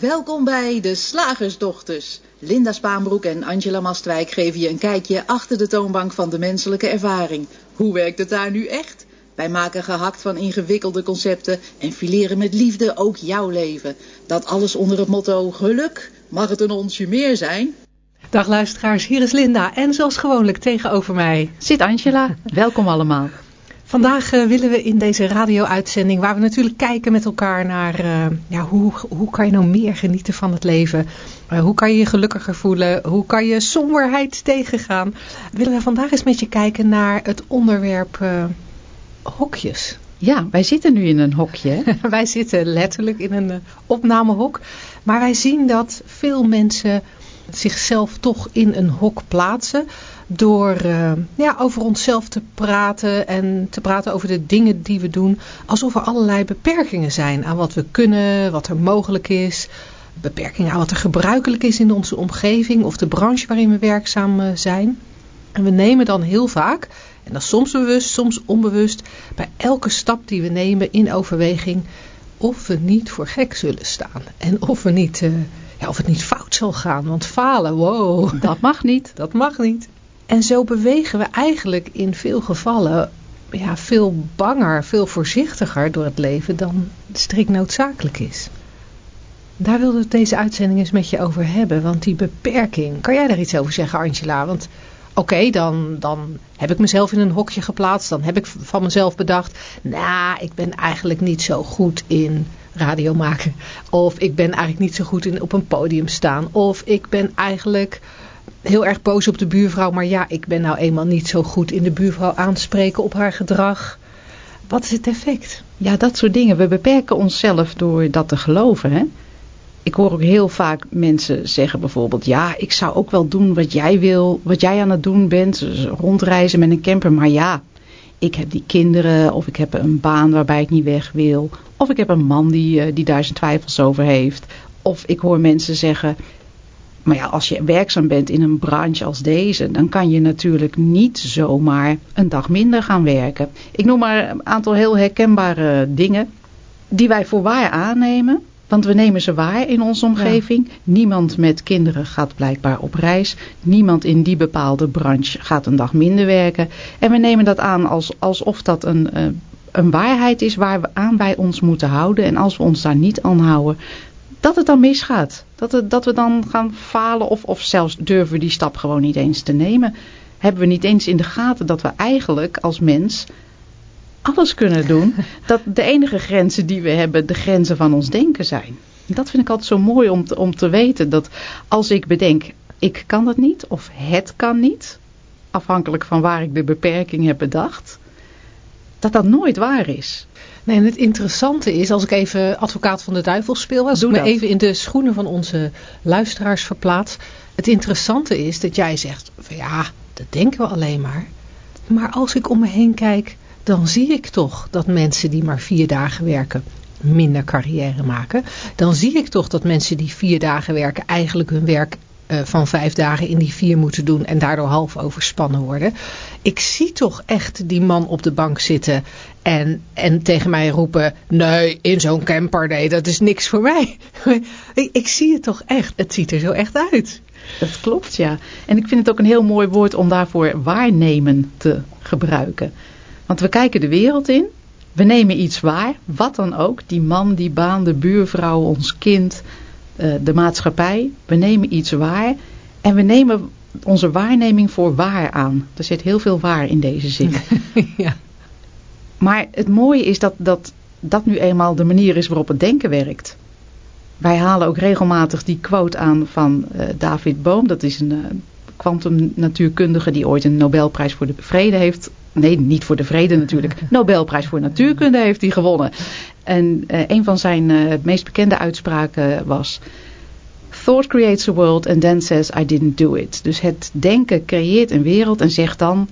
Welkom bij De Slagersdochters. Linda Spaanbroek en Angela Mastwijk geven je een kijkje achter de toonbank van de menselijke ervaring. Hoe werkt het daar nu echt? Wij maken gehakt van ingewikkelde concepten en fileren met liefde ook jouw leven. Dat alles onder het motto geluk. Mag het een onsje meer zijn? Dag luisteraars, hier is Linda en zoals gewoonlijk tegenover mij zit Angela. Welkom allemaal. Vandaag uh, willen we in deze radio-uitzending, waar we natuurlijk kijken met elkaar naar uh, ja, hoe, hoe kan je nou meer genieten van het leven? Uh, hoe kan je je gelukkiger voelen? Hoe kan je somberheid tegengaan? Willen we vandaag eens met je kijken naar het onderwerp hokjes. Ja, wij zitten nu in een hokje. wij zitten letterlijk in een opnamehok. Maar wij zien dat veel mensen zichzelf toch in een hok plaatsen door uh, ja, over onszelf te praten en te praten over de dingen die we doen. Alsof er allerlei beperkingen zijn aan wat we kunnen, wat er mogelijk is. Beperkingen aan wat er gebruikelijk is in onze omgeving of de branche waarin we werkzaam eh, zijn. En we nemen dan heel vaak, en dat is soms bewust, soms onbewust, bij elke stap die we nemen in overweging of we niet voor gek zullen staan. En of, we niet, uh, ja, of het niet fout zal gaan. Want falen, wow. Dat mag niet. Dat mag niet. En zo bewegen we eigenlijk in veel gevallen ja, veel banger, veel voorzichtiger door het leven dan strikt noodzakelijk is. Daar wilde ik deze uitzending eens met je over hebben, want die beperking, kan jij daar iets over zeggen Angela? Want oké, dan, dan heb ik mezelf in een hokje geplaatst, dan heb ik van mezelf bedacht, nou, ik ben eigenlijk niet zo goed in radio maken. Of ik ben eigenlijk niet zo goed in op een podium staan. Of ik ben eigenlijk heel erg boos op de buurvrouw. Maar ja, ik ben nou eenmaal niet zo goed in de buurvrouw aanspreken op haar gedrag. Wat is het effect? Ja, dat soort dingen. We beperken onszelf door dat te geloven. Hè? Ik hoor ook heel vaak mensen zeggen bijvoorbeeld... ja, ik zou ook wel doen wat jij wil, wat jij aan het doen bent. Rondreizen met een camper. Maar ja, ik heb die kinderen of ik heb een baan waarbij ik niet weg wil. Of ik heb een man die, eh, die daar zijn twijfels over heeft. Of ik hoor mensen zeggen... Maar ja, als je werkzaam bent in een branche als deze, dan kan je natuurlijk niet zomaar een dag minder gaan werken. Ik noem maar een aantal heel herkenbare dingen die wij voor waar aannemen. Want we nemen ze waar in onze omgeving. Niemand met kinderen gaat blijkbaar op reis. Niemand in die bepaalde branche gaat een dag minder werken. En we nemen dat aan als, alsof dat een, eh, een waarheid is waar we aan wij ons moeten houden. En als we ons daar niet aan houden, dat het dan misgaat. Dat, het, dat we dan gaan falen of, of zelfs durven we die stap gewoon niet eens te nemen. Hebben we niet eens in de gaten dat we eigenlijk als mens alles kunnen doen. Dat de enige grenzen die we hebben de grenzen van ons denken zijn. Dat vind ik altijd zo mooi om te, om te weten. Dat als ik bedenk, ik kan het niet of het kan niet. Afhankelijk van waar ik de beperking heb bedacht. Dat dat nooit waar is. Nee, en het interessante is, als ik even advocaat van de duivel speel, als ik me even in de schoenen van onze luisteraars verplaats. Het interessante is dat jij zegt, van ja, dat denken we alleen maar. Maar als ik om me heen kijk, dan zie ik toch dat mensen die maar vier dagen werken minder carrière maken. Dan zie ik toch dat mensen die vier dagen werken eigenlijk hun werk uh, van vijf dagen in die vier moeten doen en daardoor half overspannen worden. Ik zie toch echt die man op de bank zitten en, en tegen mij roepen, nee, in zo'n camper, nee, dat is niks voor mij. ik zie het toch echt, het ziet er zo echt uit. Dat klopt, ja. En ik vind het ook een heel mooi woord om daarvoor waarnemen te gebruiken. Want we kijken de wereld in, we nemen iets waar, wat dan ook. Die man, die baan, de buurvrouw, ons kind, uh, de maatschappij. We nemen iets waar en we nemen onze waarneming voor waar aan. Er zit heel veel waar in deze zin. ja. Maar het mooie is dat, dat dat nu eenmaal de manier is waarop het denken werkt. Wij halen ook regelmatig die quote aan van uh, David Boom. Dat is een kwantumnatuurkundige uh, die ooit een Nobelprijs voor de vrede heeft. Nee, niet voor de vrede natuurlijk. Nobelprijs voor natuurkunde heeft hij gewonnen. En uh, een van zijn meest bekende uitspraken was... Thought creates a world and then says I didn't do it. Dus het denken creëert een wereld en zegt dan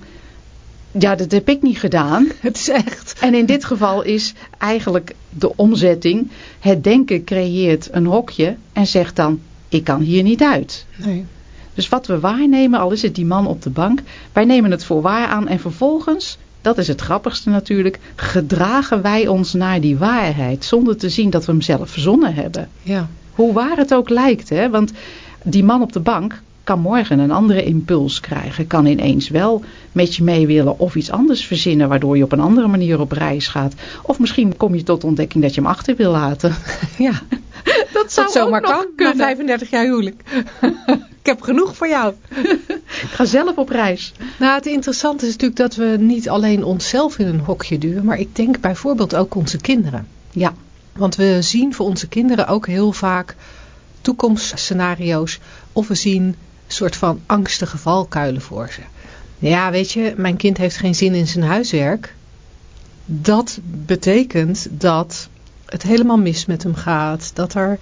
ja, dat heb ik niet gedaan. Het is echt. En in dit geval is eigenlijk de omzetting. Het denken creëert een hokje en zegt dan, ik kan hier niet uit. Nee. Dus wat we waarnemen, al is het die man op de bank, wij nemen het voor waar aan en vervolgens, dat is het grappigste natuurlijk, gedragen wij ons naar die waarheid zonder te zien dat we hem zelf verzonnen hebben. Ja. Hoe waar het ook lijkt, hè? want die man op de bank kan morgen een andere impuls krijgen. Kan ineens wel met je mee willen of iets anders verzinnen waardoor je op een andere manier op reis gaat. Of misschien kom je tot ontdekking dat je hem achter wil laten. Ja, dat zou dat zomaar kan. Kunnen. 35 jaar huwelijk. Ik heb genoeg voor jou. ga zelf op reis. Nou, het interessante is natuurlijk dat we niet alleen onszelf in een hokje duwen, maar ik denk bijvoorbeeld ook onze kinderen. Ja. Want we zien voor onze kinderen ook heel vaak toekomstscenario's of we zien soort van angstige valkuilen voor ze. Ja, weet je, mijn kind heeft geen zin in zijn huiswerk. Dat betekent dat het helemaal mis met hem gaat. Dat, er,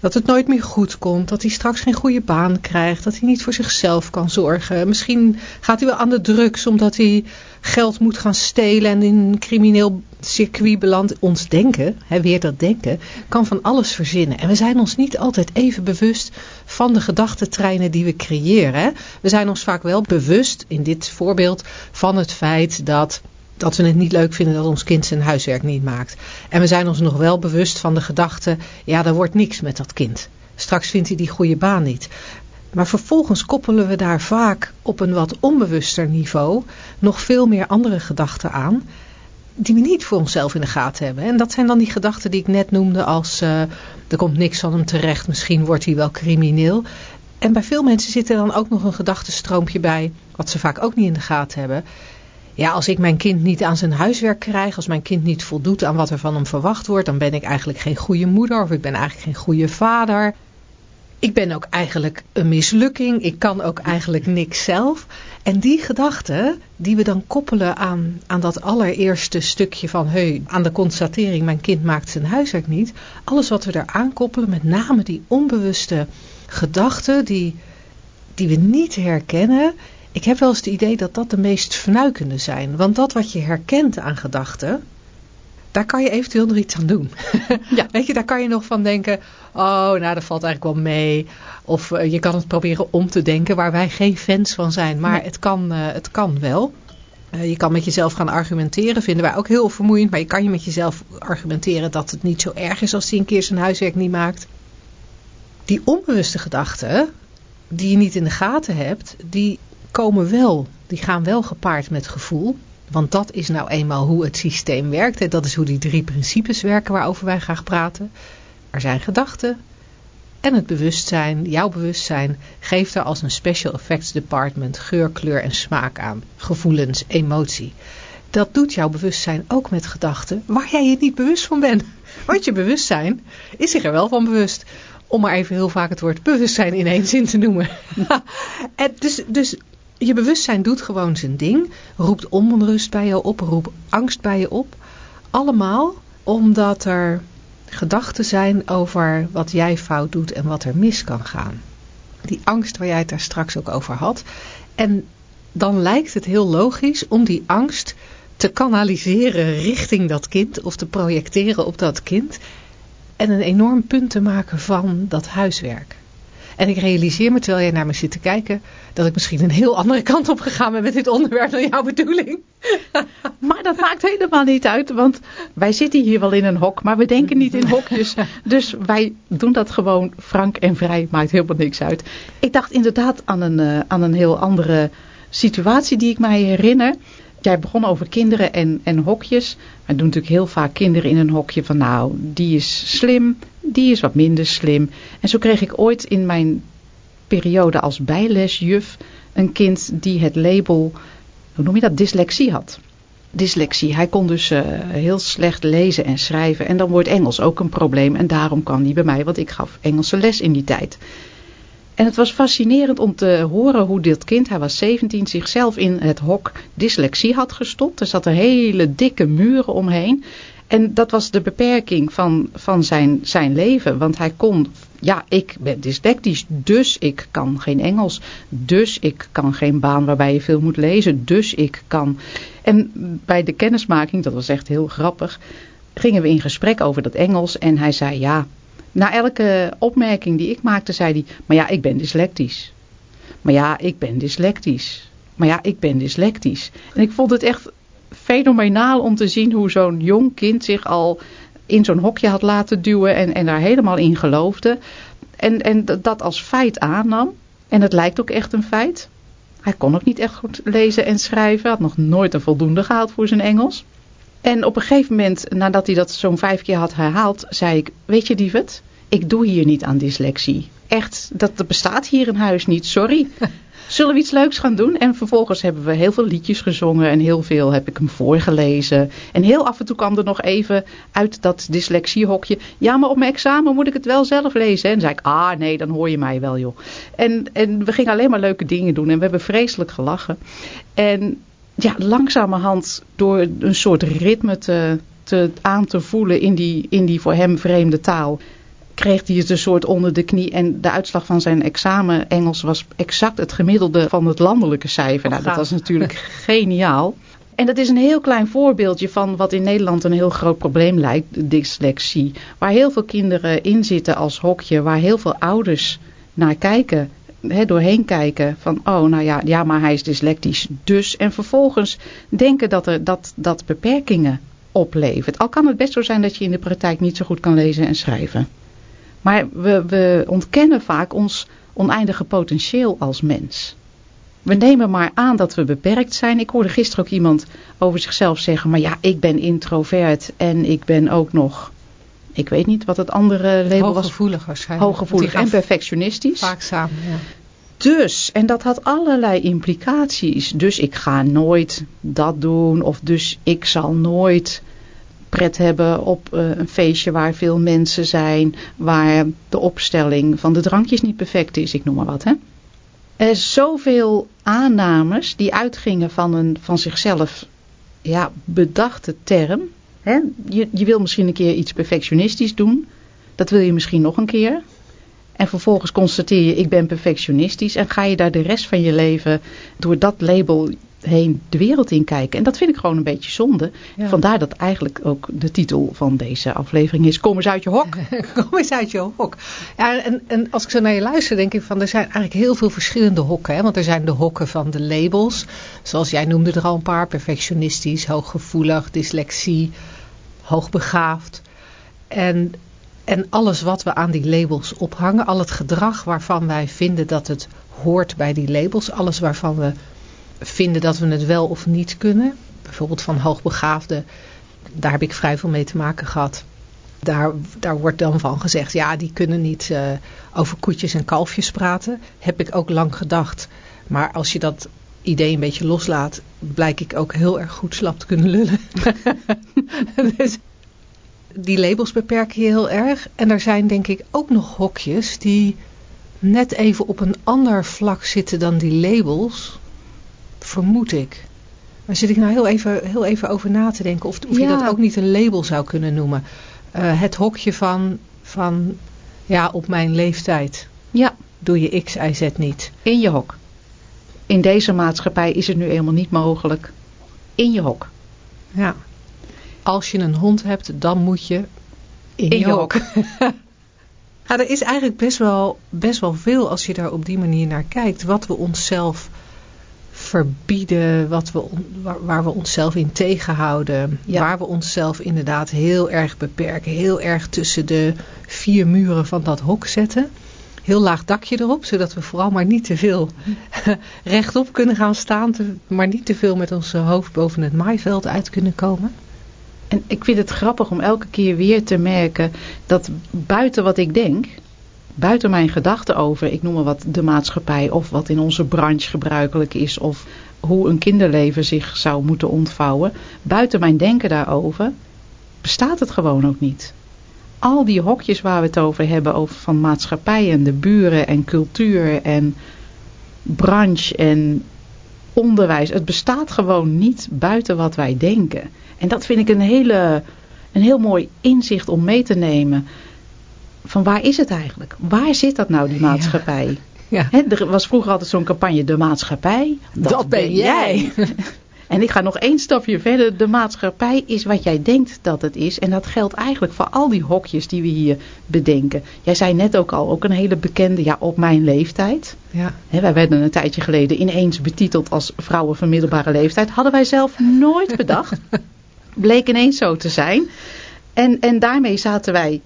dat het nooit meer goed komt. Dat hij straks geen goede baan krijgt. Dat hij niet voor zichzelf kan zorgen. Misschien gaat hij wel aan de drugs omdat hij geld moet gaan stelen en in een crimineel circuit belandt. Ons denken, hè, weer dat denken, kan van alles verzinnen. En we zijn ons niet altijd even bewust van de gedachtentreinen die we creëren. We zijn ons vaak wel bewust, in dit voorbeeld, van het feit dat dat we het niet leuk vinden dat ons kind zijn huiswerk niet maakt. En we zijn ons nog wel bewust van de gedachte, ja, er wordt niks met dat kind. Straks vindt hij die goede baan niet. Maar vervolgens koppelen we daar vaak op een wat onbewuster niveau nog veel meer andere gedachten aan die we niet voor onszelf in de gaten hebben. En dat zijn dan die gedachten die ik net noemde als uh, er komt niks van hem terecht, misschien wordt hij wel crimineel. En bij veel mensen zit er dan ook nog een gedachtenstroompje bij, wat ze vaak ook niet in de gaten hebben. Ja, als ik mijn kind niet aan zijn huiswerk krijg, als mijn kind niet voldoet aan wat er van hem verwacht wordt, dan ben ik eigenlijk geen goede moeder of ik ben eigenlijk geen goede vader. Ik ben ook eigenlijk een mislukking, ik kan ook eigenlijk niks zelf. En die gedachten die we dan koppelen aan, aan dat allereerste stukje van... Hey, aan de constatering, mijn kind maakt zijn huiswerk niet. Alles wat we daar koppelen, met name die onbewuste gedachten die, die we niet herkennen... Ik heb wel eens het idee dat dat de meest vernuikende zijn. Want dat wat je herkent aan gedachten, daar kan je eventueel nog iets aan doen. ja. Weet je, daar kan je nog van denken, oh, nou, dat valt eigenlijk wel mee. Of uh, je kan het proberen om te denken, waar wij geen fans van zijn. Maar het, kan, uh, het kan wel. Uh, je kan met jezelf gaan argumenteren, vinden wij ook heel vermoeiend. Maar je kan je met jezelf argumenteren dat het niet zo erg is als hij een keer zijn huiswerk niet maakt. Die onbewuste gedachten, die je niet in de gaten hebt, die komen wel, die gaan wel gepaard met gevoel. Want dat is nou eenmaal hoe het systeem werkt. En dat is hoe die drie principes werken waarover wij graag praten. Er zijn gedachten. En het bewustzijn, jouw bewustzijn, geeft er als een special effects department geur, kleur en smaak aan. Gevoelens, emotie. Dat doet jouw bewustzijn ook met gedachten waar jij je niet bewust van bent. Want je bewustzijn is zich er wel van bewust. Om maar even heel vaak het woord bewustzijn in één zin te noemen. en dus, dus je bewustzijn doet gewoon zijn ding. Roept onrust bij je op, roept angst bij je op. Allemaal omdat er gedachten zijn over wat jij fout doet en wat er mis kan gaan. Die angst waar jij het daar straks ook over had. En dan lijkt het heel logisch om die angst te kanaliseren richting dat kind of te projecteren op dat kind. En een enorm punt te maken van dat huiswerk. En ik realiseer me, terwijl jij naar me zit te kijken, dat ik misschien een heel andere kant op gegaan ben met dit onderwerp dan jouw bedoeling. Maar dat maakt helemaal niet uit, want wij zitten hier wel in een hok, maar we denken niet in hokjes. Dus wij doen dat gewoon frank en vrij, maakt helemaal niks uit. Ik dacht inderdaad aan een, uh, aan een heel andere situatie die ik mij herinner. Jij begon over kinderen en, en hokjes. We doen natuurlijk heel vaak kinderen in een hokje van nou, die is slim, die is wat minder slim. En zo kreeg ik ooit in mijn periode als bijlesjuf een kind die het label, hoe noem je dat, dyslexie had. Dyslexie. Hij kon dus uh, heel slecht lezen en schrijven. En dan wordt Engels ook een probleem. En daarom kan hij bij mij, want ik gaf Engelse les in die tijd. En het was fascinerend om te horen hoe dit kind, hij was 17, zichzelf in het hok dyslexie had gestopt. Er zaten hele dikke muren omheen. En dat was de beperking van, van zijn, zijn leven. Want hij kon, ja, ik ben dyslectisch, dus ik kan geen Engels. Dus ik kan geen baan waarbij je veel moet lezen. Dus ik kan. En bij de kennismaking, dat was echt heel grappig, gingen we in gesprek over dat Engels. En hij zei, ja, na elke opmerking die ik maakte, zei hij, maar ja, ik ben dyslectisch. Maar ja, ik ben dyslectisch. Maar ja, ik ben dyslectisch. En ik vond het echt fenomenaal om te zien hoe zo'n jong kind zich al in zo'n hokje had laten duwen en, en daar helemaal in geloofde. En, en dat als feit aannam. En het lijkt ook echt een feit. Hij kon ook niet echt goed lezen en schrijven. Had nog nooit een voldoende gehaald voor zijn Engels. En op een gegeven moment, nadat hij dat zo'n vijf keer had herhaald, zei ik, weet je Dievert, ik doe hier niet aan dyslexie. Echt, dat bestaat hier in huis niet, sorry. Zullen we iets leuks gaan doen? En vervolgens hebben we heel veel liedjes gezongen en heel veel heb ik hem voorgelezen. En heel af en toe kwam er nog even uit dat dyslexiehokje. Ja, maar op mijn examen moet ik het wel zelf lezen. En zei ik, ah nee, dan hoor je mij wel joh. En, en we gingen alleen maar leuke dingen doen en we hebben vreselijk gelachen. En ja, langzamerhand door een soort ritme te, te, aan te voelen in die, in die voor hem vreemde taal kreeg hij het een soort onder de knie. En de uitslag van zijn examen Engels was exact het gemiddelde van het landelijke cijfer. Nou, dat was natuurlijk geniaal. En dat is een heel klein voorbeeldje van wat in Nederland een heel groot probleem lijkt, dyslexie. Waar heel veel kinderen in zitten als hokje, waar heel veel ouders naar kijken, doorheen kijken van, oh nou ja, ja, maar hij is dyslectisch, dus. En vervolgens denken dat er dat, dat beperkingen oplevert. Al kan het best zo zijn dat je in de praktijk niet zo goed kan lezen en schrijven. Maar we, we ontkennen vaak ons oneindige potentieel als mens. We nemen maar aan dat we beperkt zijn. Ik hoorde gisteren ook iemand over zichzelf zeggen, maar ja, ik ben introvert en ik ben ook nog, ik weet niet wat het andere label was. Hooggevoelig waarschijnlijk. Hooggevoelig en perfectionistisch. Vaak samen, ja. Dus, en dat had allerlei implicaties. Dus ik ga nooit dat doen of dus ik zal nooit pret hebben op uh, een feestje waar veel mensen zijn, waar de opstelling van de drankjes niet perfect is, ik noem maar wat. Hè? Er zijn zoveel aannames die uitgingen van een van zichzelf ja, bedachte term. Hè? Je, je wil misschien een keer iets perfectionistisch doen. Dat wil je misschien nog een keer. En vervolgens constateer je, ik ben perfectionistisch. En ga je daar de rest van je leven door dat label heen de wereld in kijken. En dat vind ik gewoon een beetje zonde. Vandaar dat eigenlijk ook de titel van deze aflevering is Kom eens uit je hok. Kom eens uit je hok. Ja, en, en als ik zo naar je luister denk ik van er zijn eigenlijk heel veel verschillende hokken. Hè? Want er zijn de hokken van de labels. Zoals jij noemde er al een paar. Perfectionistisch, hooggevoelig, dyslexie, hoogbegaafd. En en alles wat we aan die labels ophangen, al het gedrag waarvan wij vinden dat het hoort bij die labels, alles waarvan we vinden dat we het wel of niet kunnen. Bijvoorbeeld van hoogbegaafden, daar heb ik vrij veel mee te maken gehad. Daar, daar wordt dan van gezegd, ja die kunnen niet uh, over koetjes en kalfjes praten. Heb ik ook lang gedacht. Maar als je dat idee een beetje loslaat, blijk ik ook heel erg goed slap te kunnen lullen. dus die labels beperken je heel erg. En er zijn denk ik ook nog hokjes die net even op een ander vlak zitten dan die labels vermoed ik. Daar zit ik nou heel even, heel even over na te denken. Of, of je dat ook niet een label zou kunnen noemen. Uh, het hokje van, van, ja, op mijn leeftijd. Ja. Doe je X, Y, Z niet. In je hok. In deze maatschappij is het nu eenmaal niet mogelijk. In je hok. Ja. Als je een hond hebt, dan moet je in, in je, hok. ja, er is eigenlijk best wel, best wel veel als je daar op die manier naar kijkt. Wat we onszelf verbieden, wat we, waar, we onszelf in tegenhouden. Waar we onszelf inderdaad heel erg beperken. Heel erg tussen de vier muren van dat hok zetten. Heel laag dakje erop, zodat we vooral maar niet te veel rechtop kunnen gaan staan. maar niet te veel met ons hoofd boven het maaiveld uit kunnen komen. En ik vind het grappig om elke keer weer te merken dat buiten wat ik denk buiten mijn gedachten over, ik noem maar wat, de maatschappij of wat in onze branche gebruikelijk is of hoe een kinderleven zich zou moeten ontvouwen, buiten mijn denken daarover, bestaat het gewoon ook niet. Al die hokjes waar we het over hebben, over van maatschappij en de buren en cultuur en branche en onderwijs, het bestaat gewoon niet buiten wat wij denken. En dat vind ik een, hele, een heel mooi inzicht om mee te nemen van waar is het eigenlijk? Waar zit dat nou, die maatschappij? Ja. er was vroeger altijd zo'n campagne, de maatschappij, dat, ben jij. en ik ga nog één stapje verder. De maatschappij is wat jij denkt dat het is. En dat geldt eigenlijk voor al die hokjes die we hier bedenken. Jij zei net ook al, ook een hele bekende, ja, op mijn leeftijd. Ja. wij werden een tijdje geleden ineens betiteld als vrouwen van middelbare leeftijd. Hadden wij zelf nooit bedacht. Bleek ineens zo te zijn. En, en daarmee zaten wij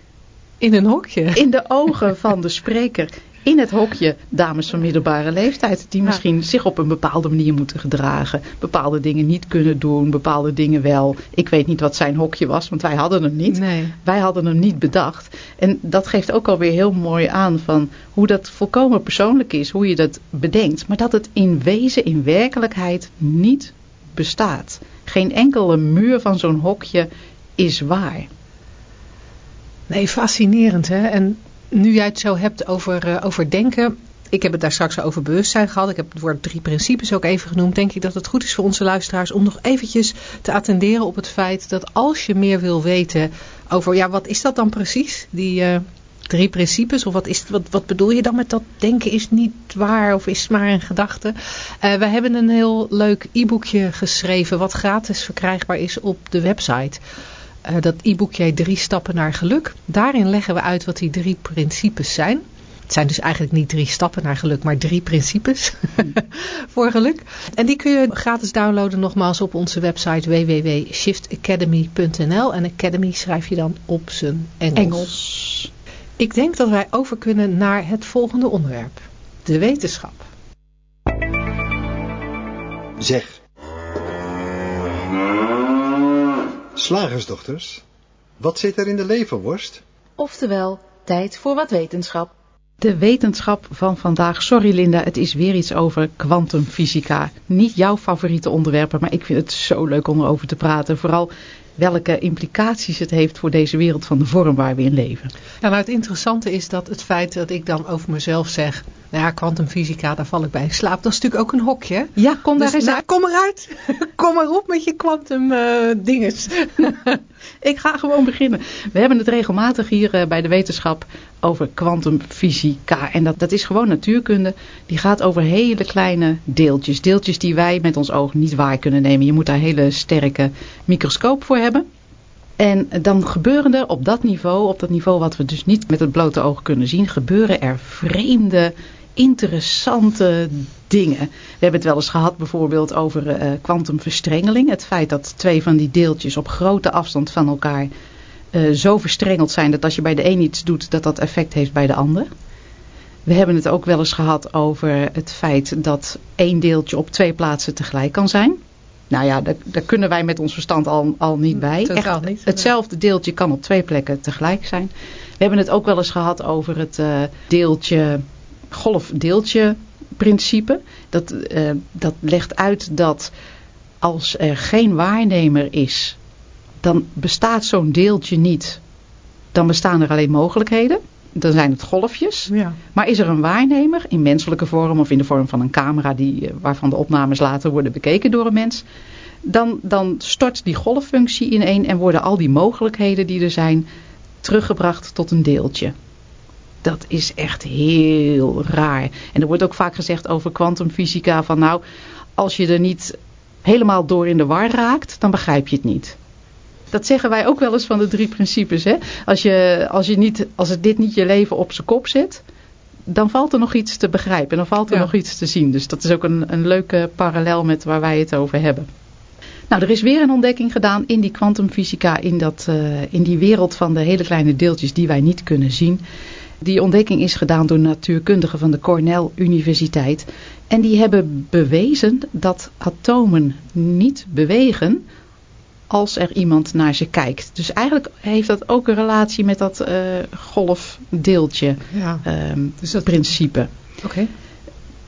in een hokje. In de ogen van de spreker in het hokje dames van middelbare leeftijd. Die misschien zich op een bepaalde manier moeten gedragen. Bepaalde dingen niet kunnen doen. Bepaalde dingen wel. Ik weet niet wat zijn hokje was. Want wij hadden hem niet. Nee. Wij hadden hem niet bedacht. En dat geeft ook alweer heel mooi aan van hoe dat volkomen persoonlijk is. Hoe je dat bedenkt. Maar dat het in wezen, in werkelijkheid niet bestaat. Geen enkele muur van zo'n hokje is waar. Nee, fascinerend hè. En nu jij het zo hebt over, uh, over denken. Ik heb het daar straks over bewustzijn gehad. Ik heb het woord drie principes ook even genoemd. Denk ik dat het goed is voor onze luisteraars om nog eventjes te attenderen op het feit dat als je meer wil weten over, ja, wat is dat dan precies? Die uh, drie principes, of wat, is, wat, wat bedoel je dan met dat denken is niet waar of is maar een gedachte? Uh, we hebben een heel leuk e-boekje geschreven wat gratis verkrijgbaar is op de website. Uh, dat e-boekje Drie Stappen naar Geluk. Daarin leggen we uit wat die drie principes zijn. Het zijn dus eigenlijk niet drie stappen naar geluk, maar drie principes voor geluk. En die kun je gratis downloaden nogmaals op onze website www.shiftacademy.nl. En Academy schrijf je dan op zijn Engels. Engels. Ik denk dat wij over kunnen naar het volgende onderwerp. De wetenschap. Zeg. Slagersdochters, wat zit er in de leverworst? Oftewel, tijd voor wat wetenschap. De wetenschap van vandaag. Sorry Linda, het is weer iets over kwantumfysica. Niet jouw favoriete onderwerpen, maar ik vind het zo leuk om erover te praten. Vooral welke implicaties het heeft voor deze wereld van de vorm waar we in leven. Ja, nou het interessante is dat het feit dat ik dan over mezelf zeg, nou ja, kwantumfysica, daar val ik bij in slaap. Dat is natuurlijk ook een hokje. Ja, kom daar dus, eens nou, uit. Kom eruit. kom maar op met je kwantum uh, dinges. ik ga gewoon beginnen. We hebben het regelmatig hier uh, bij de wetenschap over kwantumfysica. En dat, dat is gewoon natuurkunde. Die gaat over hele kleine deeltjes. Deeltjes die wij met ons oog niet waar kunnen nemen. Je moet daar hele sterke microscoop voor hebben. En dan gebeuren er op dat niveau, op dat niveau wat we dus niet met het blote oog kunnen zien, gebeuren er vreemde, interessante dingen. We hebben het wel eens gehad bijvoorbeeld over kwantumverstrengeling. Uh, het feit dat twee van die deeltjes op grote afstand van elkaar uh, zo verstrengeld zijn dat als je bij de een iets doet, dat dat effect heeft bij de ander. We hebben het ook wel eens gehad over het feit dat één deeltje op twee plaatsen tegelijk kan zijn. Nou ja, daar, daar kunnen wij met ons verstand al, al niet bij. Echt, niet. Hetzelfde deeltje kan op twee plekken tegelijk zijn. We hebben het ook wel eens gehad over het uh, deeltje, golf-deeltje principe. Dat, uh, dat legt uit dat als er geen waarnemer is, dan bestaat zo'n deeltje niet. Dan bestaan er alleen mogelijkheden. Dan zijn het golfjes. Ja. Maar is er een waarnemer in menselijke vorm of in de vorm van een camera die, waarvan de opnames later worden bekeken door een mens. Dan, dan stort die golffunctie ineen en worden al die mogelijkheden die er zijn teruggebracht tot een deeltje. Dat is echt heel raar. En er wordt ook vaak gezegd over kwantumfysica van nou, als je er niet helemaal door in de war raakt, dan begrijp je het niet. Dat zeggen wij ook wel eens van de drie principes. Hè? Als, je, als, je niet, als het dit niet je leven op zijn kop zet, dan valt er nog iets te begrijpen. En dan valt er Ja. nog iets te zien. Dus dat is ook een, een leuke parallel met waar wij het over hebben. Nou, er is weer een ontdekking gedaan in die kwantumfysica, in, dat, uh, in die wereld van de hele kleine deeltjes die wij niet kunnen zien. Die ontdekking is gedaan door natuurkundigen van de Cornell Universiteit. En die hebben bewezen dat atomen niet bewegen als er iemand naar ze kijkt. Dus eigenlijk heeft dat ook een relatie met dat uh, golfdeeltje Ja. um, Dus dat- principe. Oké.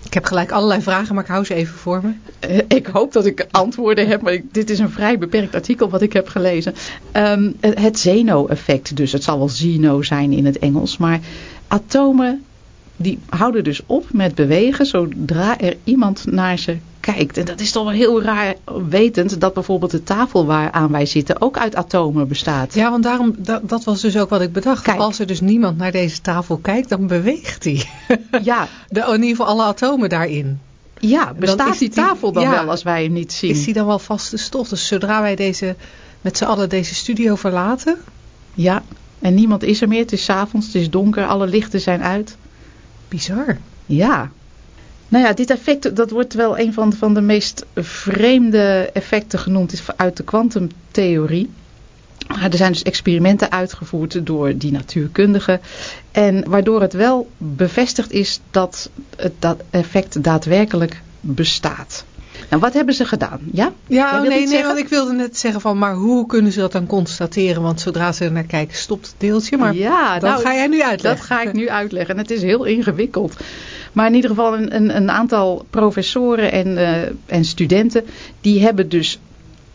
Ik heb gelijk allerlei vragen, maar ik hou ze even voor me. Uh, ik hoop dat ik antwoorden heb, maar dit is een vrij beperkt artikel wat ik heb gelezen. Um, het Zeno-effect dus, het zal wel Zeno zijn in het Engels, maar atomen die houden dus op met bewegen zodra er iemand naar ze kijkt. En dat is toch wel heel raar wetend dat bijvoorbeeld de tafel waaraan wij zitten ook uit atomen bestaat. Ja, want daarom, dat, dat was dus ook wat ik bedacht. Kijk. Als er dus niemand naar deze tafel kijkt, dan beweegt die. Ja, De, in ieder geval alle atomen daarin. ja bestaat die tafel dan ja. wel als wij hem niet zien? Is die dan wel vaste stof? Dus zodra wij deze, met z'n allen deze studio verlaten, Ja, en niemand is er meer. Het is avonds, het is donker, alle lichten zijn uit. bizar. Ja. Nou ja, dit effect, dat wordt wel een van, van de meest vreemde effecten genoemd uit de kwantumtheorie. er zijn dus experimenten uitgevoerd door die natuurkundigen. En waardoor het wel bevestigd is dat het dat effect daadwerkelijk bestaat. Nou, wat hebben ze gedaan? Ja, ja oh, nee, nee want ik wilde net zeggen van, maar hoe kunnen ze dat dan constateren? Want zodra ze er naar kijken, stopt het deeltje. Maar ja, dat nou, ga jij nu uitleggen. Dat ga ik nu uitleggen. En het is heel ingewikkeld. Maar in ieder geval een, een, een aantal professoren en, uh, en studenten, die hebben dus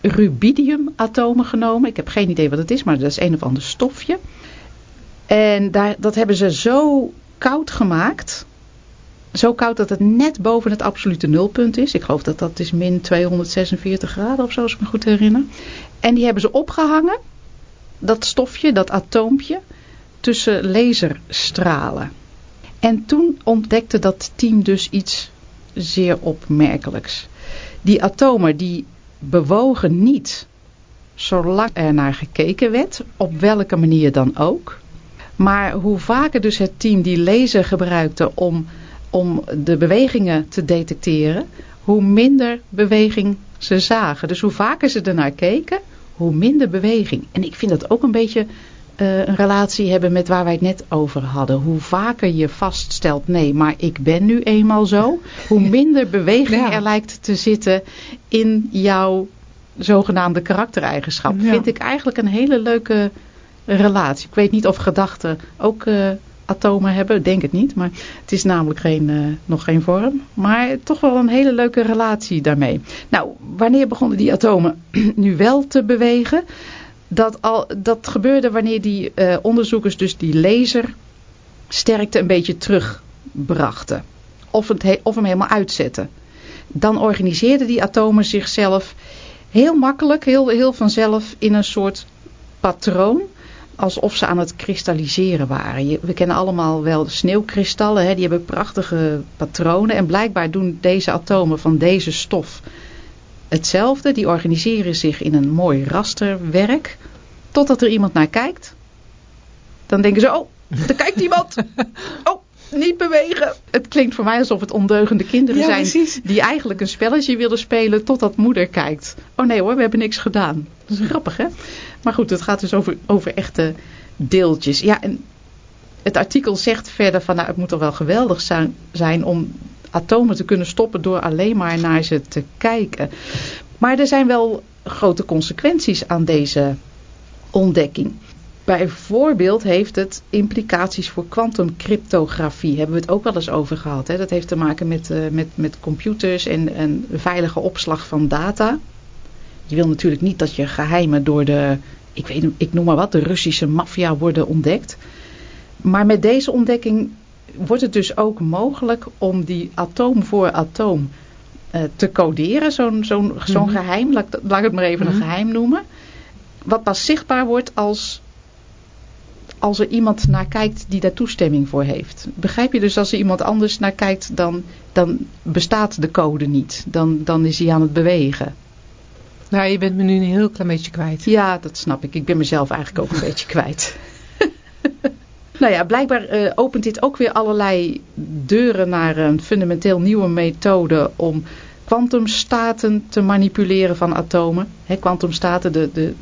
rubidiumatomen genomen. Ik heb geen idee wat het is, maar dat is een of ander stofje. En daar, dat hebben ze zo koud gemaakt. Zo koud dat het net boven het absolute nulpunt is. Ik geloof dat dat is min 246 graden of zo, als ik me goed herinner. En die hebben ze opgehangen, dat stofje, dat atoompje, tussen laserstralen. En toen ontdekte dat team dus iets zeer opmerkelijks. Die atomen die bewogen niet zolang er naar gekeken werd, op welke manier dan ook. Maar hoe vaker dus het team die laser gebruikte om, om de bewegingen te detecteren, hoe minder beweging ze zagen. Dus hoe vaker ze ernaar keken, hoe minder beweging. En ik vind dat ook een beetje uh, een relatie hebben met waar wij het net over hadden. Hoe vaker je vaststelt, nee, maar ik ben nu eenmaal zo. Hoe minder beweging er lijkt te zitten in jouw zogenaamde karaktereigenschap. Vind ik eigenlijk een hele leuke relatie. Ik weet niet of gedachten ook uh, atomen hebben. Denk het niet. Maar het is namelijk geen, uh, nog geen vorm. Maar toch wel een hele leuke relatie daarmee. Nou, wanneer begonnen die atomen nu wel te bewegen? Dat, al, dat gebeurde wanneer die uh, onderzoekers dus die lasersterkte een beetje terugbrachten. Of, het of hem helemaal uitzetten. Dan organiseerden die atomen zichzelf heel makkelijk, heel, heel vanzelf in een soort patroon. Alsof ze aan het kristalliseren waren. Je, we kennen allemaal wel sneeuwkristallen. Hè, die hebben prachtige patronen. En blijkbaar doen deze atomen van deze stof hetzelfde. Die organiseren zich in een mooi rasterwerk. Totdat er iemand naar kijkt. Dan denken ze, oh, er kijkt iemand. Oh, niet bewegen. Het klinkt voor mij alsof het ondeugende kinderen zijn die eigenlijk een spelletje willen spelen totdat moeder kijkt. Oh nee hoor, we hebben niks gedaan. Dat is grappig hè. Maar goed, het gaat dus over, over echte deeltjes. Ja, en het artikel zegt verder van nou, het moet toch wel geweldig zijn, zijn om atomen te kunnen stoppen door alleen maar naar ze te kijken. Maar er zijn wel grote consequenties aan deze ontdekking. Bijvoorbeeld heeft het implicaties voor kwantumcryptografie. Hebben we het ook wel eens over gehad. Hè? Dat heeft te maken met, uh, met, met computers en, en veilige opslag van data. Je wil natuurlijk niet dat je geheimen door de, ik, weet, ik noem maar wat, de Russische maffia worden ontdekt. Maar met deze ontdekking wordt het dus ook mogelijk om die atoom voor atoom uh, te coderen. Zo'n zo'n zo'n mhm. geheim, laat, laat, ik het maar even een mhm. geheim noemen. Wat pas zichtbaar wordt als als er iemand naar kijkt die daar toestemming voor heeft. Begrijp je dus als er iemand anders naar kijkt, dan, dan bestaat de code niet. Dan, dan is hij aan het bewegen. Nou, je bent me nu een heel klein beetje kwijt. Ja, dat snap ik. Ik ben mezelf eigenlijk ook een beetje kwijt. nou ja, blijkbaar uh, opent dit ook weer allerlei deuren naar een fundamenteel nieuwe methode om kwantumstaten te manipuleren van atomen. Kwantumstaten, de, de,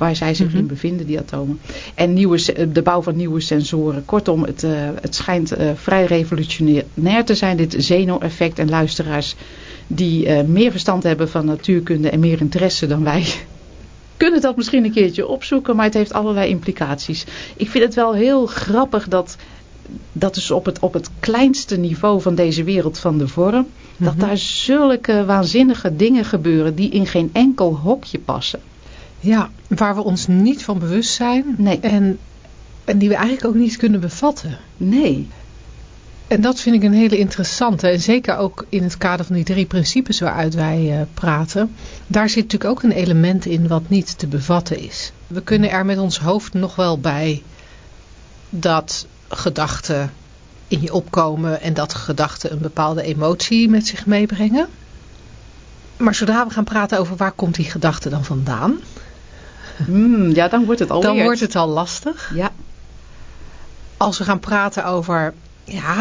waar zij zich in mhm. bevinden, die atomen. En nieuwe, de bouw van nieuwe sensoren. Kortom, het, uh, het schijnt uh, vrij revolutionair te zijn, dit Zeno-effect. En luisteraars die uh, meer verstand hebben van natuurkunde en meer interesse dan wij... kunnen dat misschien een keertje opzoeken, maar het heeft allerlei implicaties. Ik vind het wel heel grappig dat dat is op het, op het kleinste niveau van deze wereld van de vorm, dat mhm. daar zulke waanzinnige dingen gebeuren die in geen enkel hokje passen. Ja, waar we ons niet van bewust zijn. Nee. En, en die we eigenlijk ook niet kunnen bevatten. Nee. En dat vind ik een hele interessante. En zeker ook in het kader van die drie principes waaruit wij uh, praten. Daar zit natuurlijk ook een element in wat niet te bevatten is. We kunnen er met ons hoofd nog wel bij dat gedachten in je opkomen. En dat gedachten een bepaalde emotie met zich meebrengen. Maar zodra we gaan praten over waar komt die gedachte dan vandaan... Mm, ja, dan wordt het al Dan wordt het al lastig. Ja. Als we gaan praten over, ja,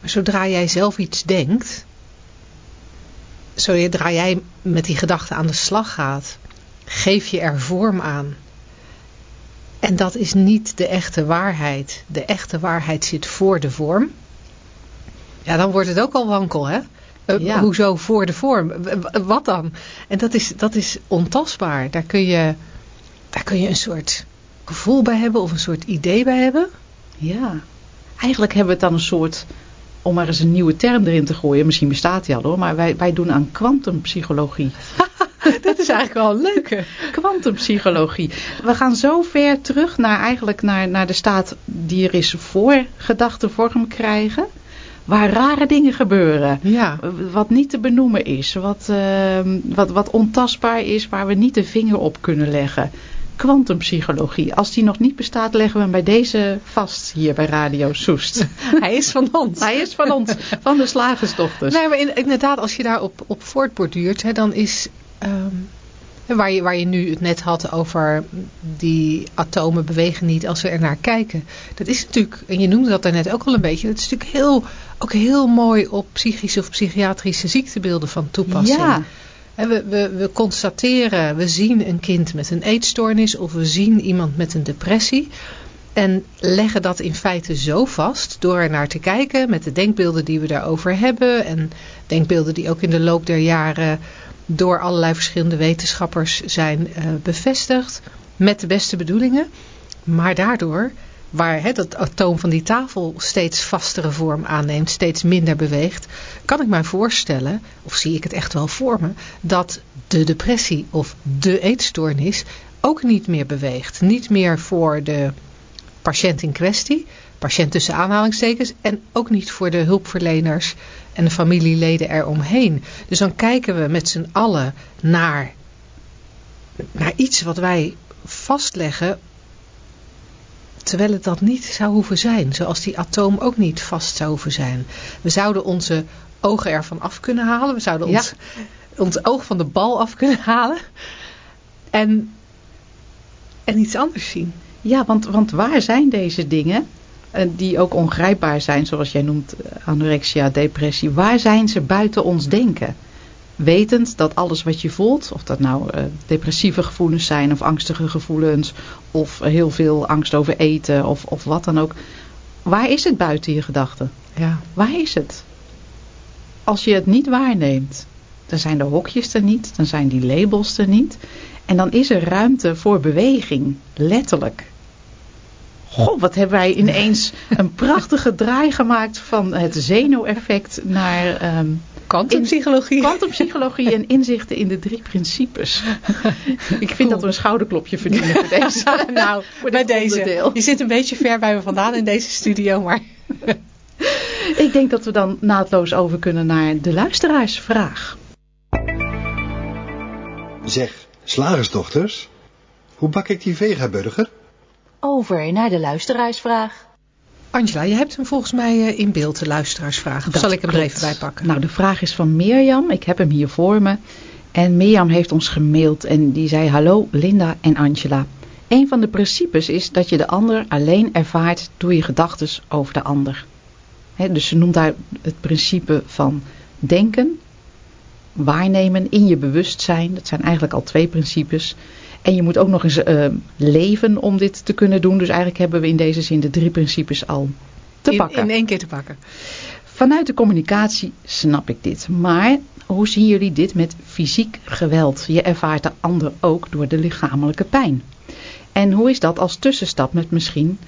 maar zodra jij zelf iets denkt, zodra jij met die gedachte aan de slag gaat, geef je er vorm aan. En dat is niet de echte waarheid. De echte waarheid zit voor de vorm. Ja, dan wordt het ook al wankel, hè? Uh, Hoezo voor de vorm? Wat dan? En dat is, dat is ontastbaar. Daar kun, je, daar kun je een soort gevoel bij hebben of een soort idee bij hebben. Ja, eigenlijk hebben we het dan een soort, om maar eens een nieuwe term erin te gooien, misschien bestaat die al hoor, maar wij, wij doen aan kwantumpsychologie. Dat is eigenlijk wel een leuke. Kwantumpsychologie. We gaan zo ver terug naar eigenlijk naar, naar de staat die er is voor gedachten vorm krijgen waar rare dingen gebeuren. Ja. Wat niet te benoemen is. Wat, uh, wat, wat ontastbaar is. Waar we niet de vinger op kunnen leggen. Kwantumpsychologie. Als die nog niet bestaat, leggen we hem bij deze vast hier bij Radio Soest. Hij is van ons. Hij is van ons. Van de slagersdochters. Nee, maar inderdaad, als je daarop op voortborduurt, hè, dan is... Um, Waar je, waar je nu het net had over die atomen bewegen niet als we er naar kijken. Dat is natuurlijk, en je noemde dat daarnet ook al een beetje, dat is natuurlijk heel, ook heel mooi op psychische of psychiatrische ziektebeelden van toepassing. Ja. We, we, we constateren, we zien een kind met een eetstoornis of we zien iemand met een depressie. En leggen dat in feite zo vast door er naar te kijken met de denkbeelden die we daarover hebben. En denkbeelden die ook in de loop der jaren door allerlei verschillende wetenschappers zijn uh, bevestigd. Met de beste bedoelingen. Maar daardoor, waar hè, dat atoom van die tafel steeds vastere vorm aanneemt, steeds minder beweegt, kan ik mij voorstellen, of zie ik het echt wel voor me, dat de depressie of de eetstoornis ook niet meer beweegt. Niet meer voor de patiënt in kwestie, patiënt tussen aanhalingstekens, en ook niet voor de hulpverleners en de familieleden eromheen. Dus dan kijken we met z'n allen naar, naar iets wat wij vastleggen, terwijl het dat niet zou hoeven zijn. Zoals die atoom ook niet vast zou hoeven zijn. We zouden onze ogen ervan af kunnen halen. We zouden ons, ons oog van de bal af kunnen halen. En, en iets anders zien. Ja, want, want waar zijn deze dingen? die ook ongrijpbaar zijn, zoals jij noemt eh, anorexia, depressie. Waar zijn ze buiten ons denken? Wetend dat alles wat je voelt, of dat nou uh, depressieve gevoelens zijn of angstige gevoelens, of heel veel angst over eten of, of wat dan ook. Waar is het buiten je gedachten? Ja. Waar is het? Als je het niet waarneemt, dan zijn de hokjes er niet, dan zijn die labels er niet. En dan is er ruimte voor beweging, letterlijk. Goh, wat hebben wij ineens een prachtige draai gemaakt van het zenuweffect naar... Um, Quantumpsychologie. Quantumpsychologie en inzichten in de drie principes. Ik vind dat we een schouderklopje verdienen voor deze. nou, voor bij deze. Onderdeel. Je zit een beetje ver bij me vandaan in deze studio, maar... Ik denk dat we dan naadloos over kunnen naar de luisteraarsvraag. Zeg, slagersdochters, hoe bak ik die vegaburger? over naar de luisteraarsvraag. Angela, je hebt hem volgens mij eh, in beeld, de luisteraarsvraag. Dat zal ik hem er even bij pakken? Nou, de vraag is van Mirjam. Ik heb hem hier voor me. En Mirjam heeft ons gemaild en die zei... Hallo Linda en Angela. Een van de principes is dat je de ander alleen ervaart door je gedachten over de ander. dus ze noemt daar het principe van denken, waarnemen in je bewustzijn. Dat zijn eigenlijk al twee principes. En je moet ook nog eens uh, leven om dit te kunnen doen. Dus eigenlijk hebben we in deze zin de drie principes al te in, pakken. In één keer te pakken. Vanuit de communicatie snap ik dit. Maar hoe zien jullie dit met fysiek geweld? Je ervaart de ander ook door de lichamelijke pijn. En hoe is dat als tussenstap met misschien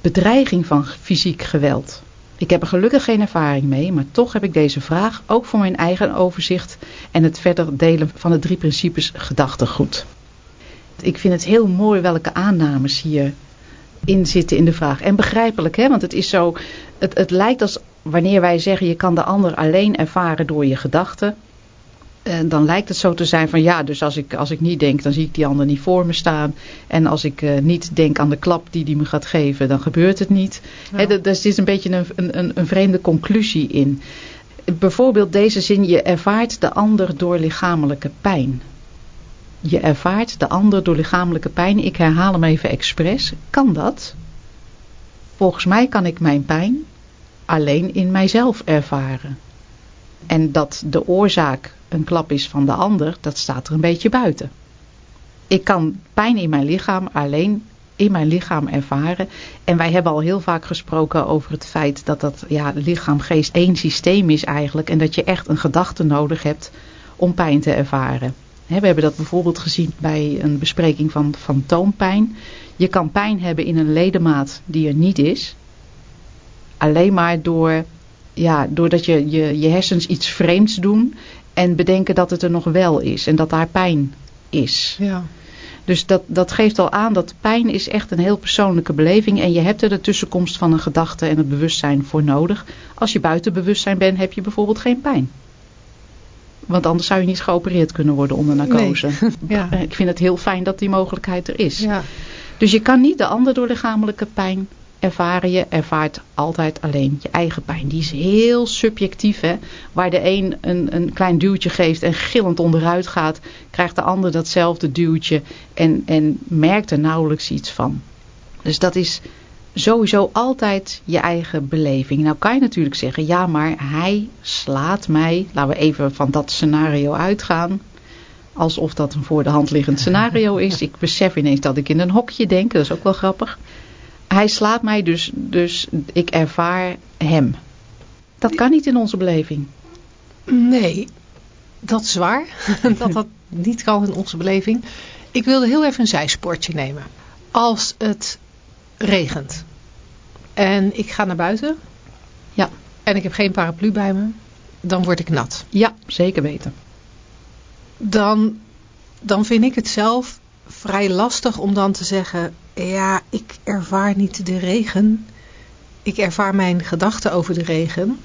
bedreiging van fysiek geweld? Ik heb er gelukkig geen ervaring mee, maar toch heb ik deze vraag ook voor mijn eigen overzicht en het verder delen van de drie principes gedachtegoed. Ik vind het heel mooi welke aannames hier in zitten in de vraag. En begrijpelijk, hè? want het is zo, het, het lijkt als wanneer wij zeggen je kan de ander alleen ervaren door je gedachten. En dan lijkt het zo te zijn van ja, dus als ik, als ik niet denk, dan zie ik die ander niet voor me staan. En als ik uh, niet denk aan de klap die die me gaat geven, dan gebeurt het niet. Ja. He, er zit een beetje een, een, een vreemde conclusie in. Bijvoorbeeld deze zin, je ervaart de ander door lichamelijke pijn je ervaart de ander door lichamelijke pijn. Ik herhaal hem even expres. Kan dat? Volgens mij kan ik mijn pijn alleen in mijzelf ervaren. En dat de oorzaak een klap is van de ander, dat staat er een beetje buiten. Ik kan pijn in mijn lichaam alleen in mijn lichaam ervaren. En wij hebben al heel vaak gesproken over het feit dat dat ja, lichaam, geest één systeem is eigenlijk. En dat je echt een gedachte nodig hebt om pijn te ervaren. We hebben dat bijvoorbeeld gezien bij een bespreking van fantoompijn. Je kan pijn hebben in een ledemaat die er niet is. Alleen maar door, ja, doordat je, je, je hersens iets vreemds doen en bedenken dat het er nog wel is en dat daar pijn is. Ja. Dus dat, dat geeft al aan dat pijn is echt een heel persoonlijke beleving. En je hebt er de tussenkomst van een gedachte en het bewustzijn voor nodig. Als je buiten bewustzijn bent, heb je bijvoorbeeld geen pijn. Want anders zou je niet geopereerd kunnen worden onder narcose. Ja. Ik vind het heel fijn dat die mogelijkheid er is. Ja. Dus je kan niet de ander door lichamelijke pijn ervaren. Je ervaart altijd alleen je eigen pijn. Die is heel subjectief. Hè? Waar de een een, een klein duwtje geeft en gillend onderuit gaat, krijgt de ander datzelfde duwtje en, en merkt er nauwelijks iets van. Dus dat is sowieso altijd je eigen beleving. Nou kan je natuurlijk zeggen, ja maar hij slaat mij. Laten we even van dat scenario uitgaan. Alsof dat een voor de hand liggend scenario is. Ik besef ineens dat ik in een hokje denk. Dat is ook wel grappig. Hij slaat mij dus, dus ik ervaar hem. Dat kan niet in onze beleving. Nee, dat is waar. dat dat niet kan in onze beleving. Ik wilde heel even een zijsportje nemen. Als het regent en ik ga naar buiten Ja. en ik heb geen paraplu bij me, dan word ik nat. Ja, zeker weten. Dan, dan vind ik het zelf vrij lastig om dan te zeggen, ja, ik ervaar niet de regen. Ik ervaar mijn gedachten over de regen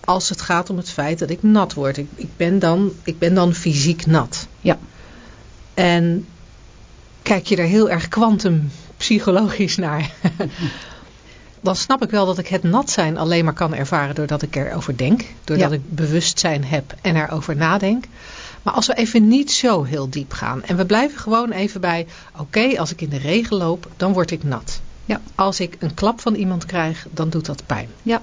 als het gaat om het feit dat ik nat word. Ik, ik, ben, dan, ik ben dan fysiek nat. Ja. En kijk je er heel erg kwantumpsychologisch naar, dan snap ik wel dat ik het nat zijn alleen maar kan ervaren doordat ik erover denk. Doordat Ja. ik bewustzijn heb en erover nadenk. Maar als we even niet zo heel diep gaan en we blijven gewoon even bij, oké, als ik in de regen loop, dan word ik nat. Ja. Als ik een klap van iemand krijg, dan doet dat pijn. Ja.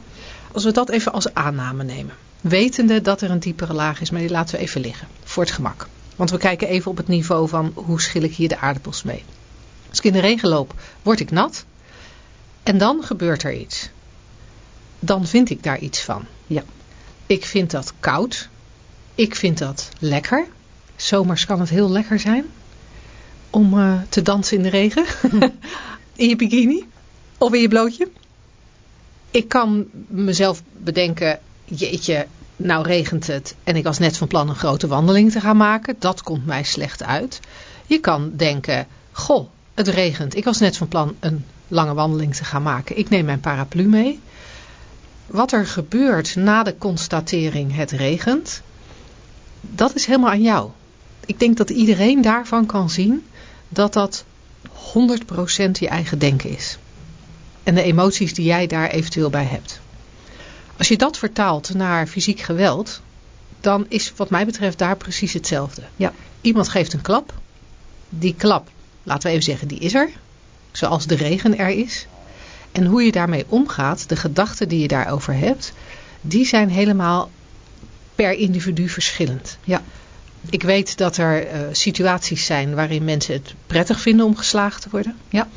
Als we dat even als aanname nemen. Wetende dat er een diepere laag is, maar die laten we even liggen. Voor het gemak. Want we kijken even op het niveau van hoe schil ik hier de aardappels mee. Als ik in de regen loop, word ik nat. En dan gebeurt er iets. Dan vind ik daar iets van. Ja. Ik vind dat koud. Ik vind dat lekker. Zomers kan het heel lekker zijn. Om eh, te dansen in de regen. in je bikini. Of in je blootje. Ik kan mezelf bedenken. Jeetje, nou regent het. En ik was net van plan een grote wandeling te gaan maken. Dat komt mij slecht uit. Je kan denken. Goh, het regent. Ik was net van plan een lange wandeling te gaan maken. Ik neem mijn paraplu mee. Wat er gebeurt na de constatering het regent, dat is helemaal aan jou. Ik denk dat iedereen daarvan kan zien dat dat 100% je eigen denken is. En de emoties die jij daar eventueel bij hebt. Als je dat vertaalt naar fysiek geweld, dan is wat mij betreft daar precies hetzelfde. Ja. Iemand geeft een klap. Die klap, laten we even zeggen, die is er. Zoals de regen er is. En hoe je daarmee omgaat, de gedachten die je daarover hebt, die zijn helemaal per individu verschillend. Ja. Ik weet dat er uh, situaties zijn waarin mensen het prettig vinden om geslagen te worden. Ja.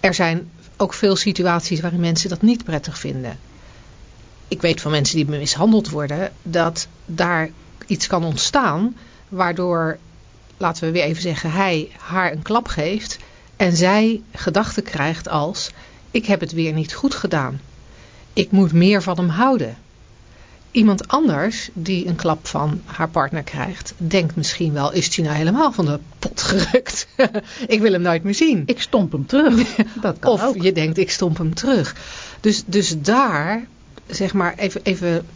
Er zijn ook veel situaties waarin mensen dat niet prettig vinden. Ik weet van mensen die mishandeld worden dat daar iets kan ontstaan waardoor, laten we weer even zeggen, hij haar een klap geeft en zij gedachten krijgt als ik heb het weer niet goed gedaan. Ik moet meer van hem houden. Iemand anders die een klap van haar partner krijgt, denkt misschien wel, is hij nou helemaal van de pot gerukt? ik wil hem nooit meer zien. Ik stomp hem terug. Dat kan of ook. je denkt, ik stomp hem terug. Dus, dus daar, zeg maar, even, even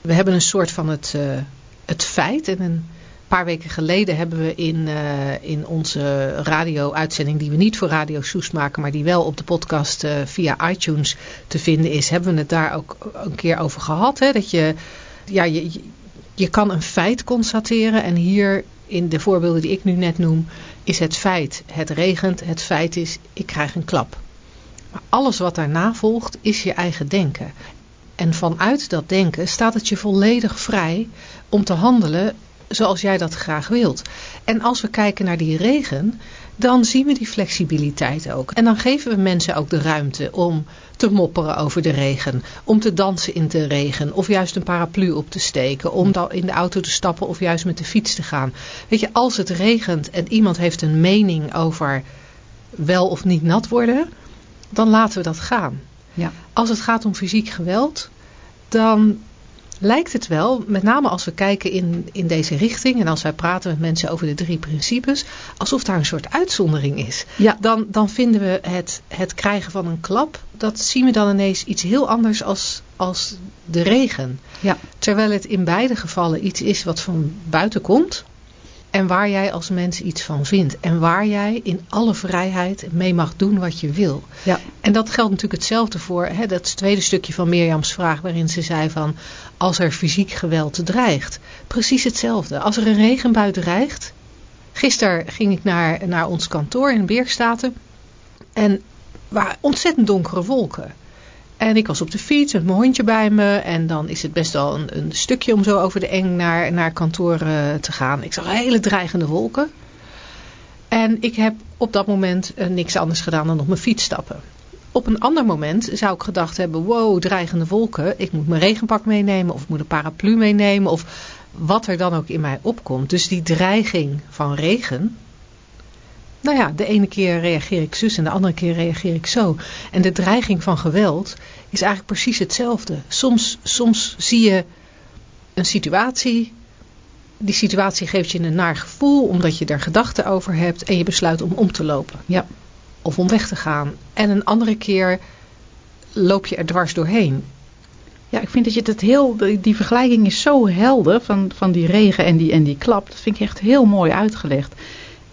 we hebben een soort van het, uh, het feit en een paar weken geleden hebben we in, uh, in onze radio-uitzending, die we niet voor Radio Soes maken, maar die wel op de podcast uh, via iTunes te vinden is, hebben we het daar ook een keer over gehad. Hè? Dat je, ja, je, je kan een feit constateren en hier in de voorbeelden die ik nu net noem, is het feit, het regent, het feit is, ik krijg een klap. Maar alles wat daarna volgt, is je eigen denken. En vanuit dat denken staat het je volledig vrij om te handelen zoals jij dat graag wilt. En als we kijken naar die regen, dan zien we die flexibiliteit ook. En dan geven we mensen ook de ruimte om te mopperen over de regen. Om te dansen in de regen. Of juist een paraplu op te steken. Om in de auto te stappen of juist met de fiets te gaan. Weet je, als het regent en iemand heeft een mening over wel of niet nat worden. Dan laten we dat gaan. Ja. Als het gaat om fysiek geweld. Dan lijkt het wel, met name als we kijken in, in deze richting en als wij praten met mensen over de drie principes, alsof daar een soort uitzondering is. Ja. Dan, dan vinden we het, het krijgen van een klap, dat zien we dan ineens iets heel anders als, als de regen. Ja. Terwijl het in beide gevallen iets is wat van buiten komt, en waar jij als mens iets van vindt. En waar jij in alle vrijheid mee mag doen wat je wil. Ja. En dat geldt natuurlijk hetzelfde voor hè, dat tweede stukje van Mirjams vraag. Waarin ze zei van als er fysiek geweld dreigt. Precies hetzelfde. Als er een regenbui dreigt. Gisteren ging ik naar, naar ons kantoor in Beerstaten. En waren ontzettend donkere wolken. En ik was op de fiets met mijn hondje bij me. En dan is het best wel een, een stukje om zo over de eng naar, naar kantoor uh, te gaan. Ik zag hele dreigende wolken. En ik heb op dat moment uh, niks anders gedaan dan op mijn fiets stappen. Op een ander moment zou ik gedacht hebben, wow, dreigende wolken. Ik moet mijn regenpak meenemen of ik moet een paraplu meenemen. Of wat er dan ook in mij opkomt. Dus die dreiging van regen, nou ja, de ene keer reageer ik zus en de andere keer reageer ik zo. En de dreiging van geweld is eigenlijk precies hetzelfde. Soms, soms zie je een situatie, die situatie geeft je een naar gevoel omdat je er gedachten over hebt en je besluit om om te lopen. Ja. Of om weg te gaan. En een andere keer loop je er dwars doorheen. Ja, ik vind dat je dat heel, die vergelijking is zo helder van, van die regen en die, en die klap. Dat vind ik echt heel mooi uitgelegd.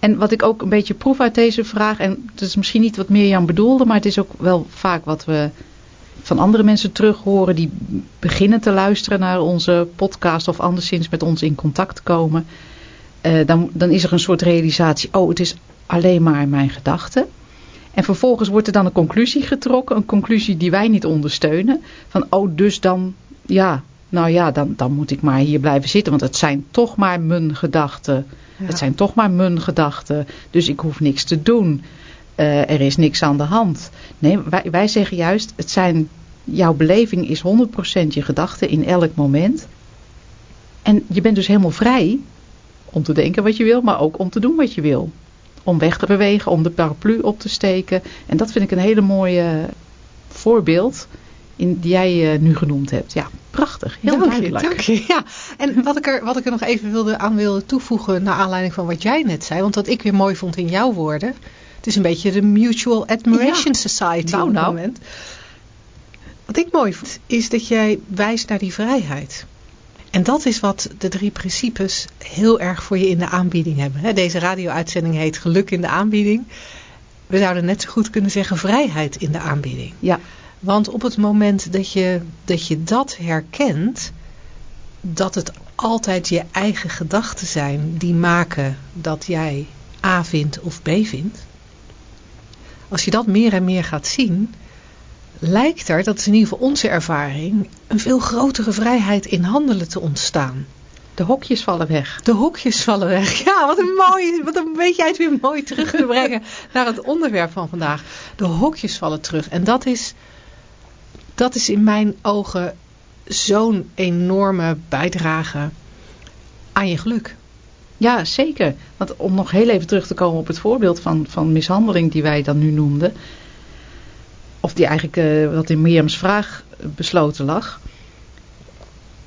En wat ik ook een beetje proef uit deze vraag, en het is misschien niet wat Mirjam bedoelde, maar het is ook wel vaak wat we van andere mensen terug horen die beginnen te luisteren naar onze podcast of anderszins met ons in contact komen. Uh, dan, dan is er een soort realisatie, oh het is alleen maar mijn gedachten. En vervolgens wordt er dan een conclusie getrokken, een conclusie die wij niet ondersteunen. Van oh dus dan, ja, nou ja, dan, dan moet ik maar hier blijven zitten, want het zijn toch maar mijn gedachten. Het zijn toch maar mijn gedachten, dus ik hoef niks te doen. Uh, er is niks aan de hand. Nee, wij, wij zeggen juist, het zijn, jouw beleving is 100% je gedachten in elk moment. En je bent dus helemaal vrij om te denken wat je wil, maar ook om te doen wat je wil. Om weg te bewegen, om de paraplu op te steken. En dat vind ik een hele mooie voorbeeld in, die jij uh, nu genoemd hebt. Ja, prachtig. Heel dank duidelijk. Je, dank je. Ja. En wat ik, er, wat ik er nog even wilde, aan wilde toevoegen naar aanleiding van wat jij net zei. Want wat ik weer mooi vond in jouw woorden. Het is een beetje de Mutual Admiration Society nou, op het nou. moment. Wat ik mooi vond, is dat jij wijst naar die vrijheid. En dat is wat de drie principes heel erg voor je in de aanbieding hebben. Deze radio-uitzending heet Geluk in de aanbieding. We zouden net zo goed kunnen zeggen vrijheid in de aanbieding. Ja. Want op het moment dat je, dat je dat herkent, dat het altijd je eigen gedachten zijn die maken dat jij A vindt of B vindt. Als je dat meer en meer gaat zien, lijkt er, dat is in ieder geval onze ervaring, een veel grotere vrijheid in handelen te ontstaan. De hokjes vallen weg. De hokjes vallen weg. Ja, wat een mooi, wat een weet jij het weer mooi terug te brengen naar het onderwerp van vandaag. De hokjes vallen terug. En dat is dat is in mijn ogen zo'n enorme bijdrage aan je geluk. Ja, zeker. Want om nog heel even terug te komen op het voorbeeld van, van mishandeling die wij dan nu noemden. Of die eigenlijk uh, wat in Mirjams vraag besloten lag.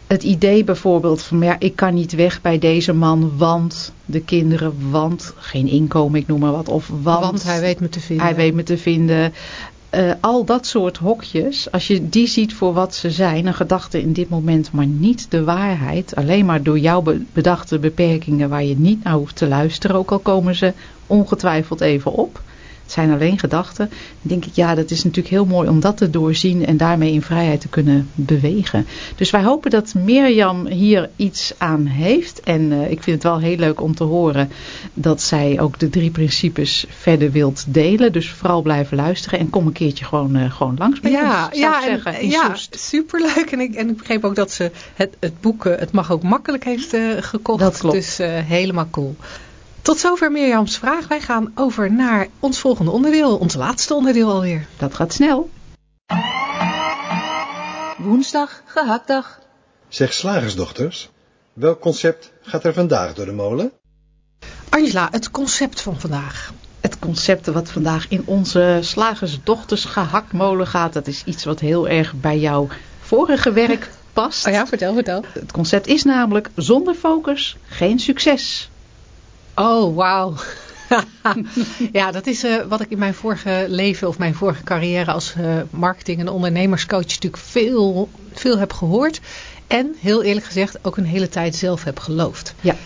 Het idee bijvoorbeeld van ja, ik kan niet weg bij deze man, want de kinderen, want geen inkomen, ik noem maar wat. Of want, want hij weet me te vinden. Hij weet me te vinden. Uh, al dat soort hokjes, als je die ziet voor wat ze zijn, een gedachte in dit moment, maar niet de waarheid, alleen maar door jouw bedachte beperkingen waar je niet naar hoeft te luisteren, ook al komen ze ongetwijfeld even op. Het zijn alleen gedachten. Dan denk ik, ja, dat is natuurlijk heel mooi om dat te doorzien en daarmee in vrijheid te kunnen bewegen. Dus wij hopen dat Mirjam hier iets aan heeft. En uh, ik vind het wel heel leuk om te horen dat zij ook de drie principes verder wilt delen. Dus vooral blijven luisteren en kom een keertje gewoon, uh, gewoon langs bij ja, ons, ja, zeggen, en, ja, superleuk. En ik, en ik begreep ook dat ze het, het boek Het Mag Ook Makkelijk heeft uh, gekocht. Dat klopt. Dus helemaal cool. Tot zover Mirjams vraag. Wij gaan over naar ons volgende onderdeel, ons laatste onderdeel alweer. Dat gaat snel. Woensdag, gehaktdag. Zeg slagersdochters, welk concept gaat er vandaag door de molen? Angela, het concept van vandaag. Het concept wat vandaag in onze slagersdochters gehaktmolen gaat, dat is iets wat heel erg bij jouw vorige werk past. Oh ja, vertel, vertel. Het concept is namelijk zonder focus geen succes. Oh, wauw. ja, dat is uh, wat ik in mijn vorige leven of mijn vorige carrière als uh, marketing- en ondernemerscoach natuurlijk veel, veel heb gehoord. En heel eerlijk gezegd ook een hele tijd zelf heb geloofd. Ja.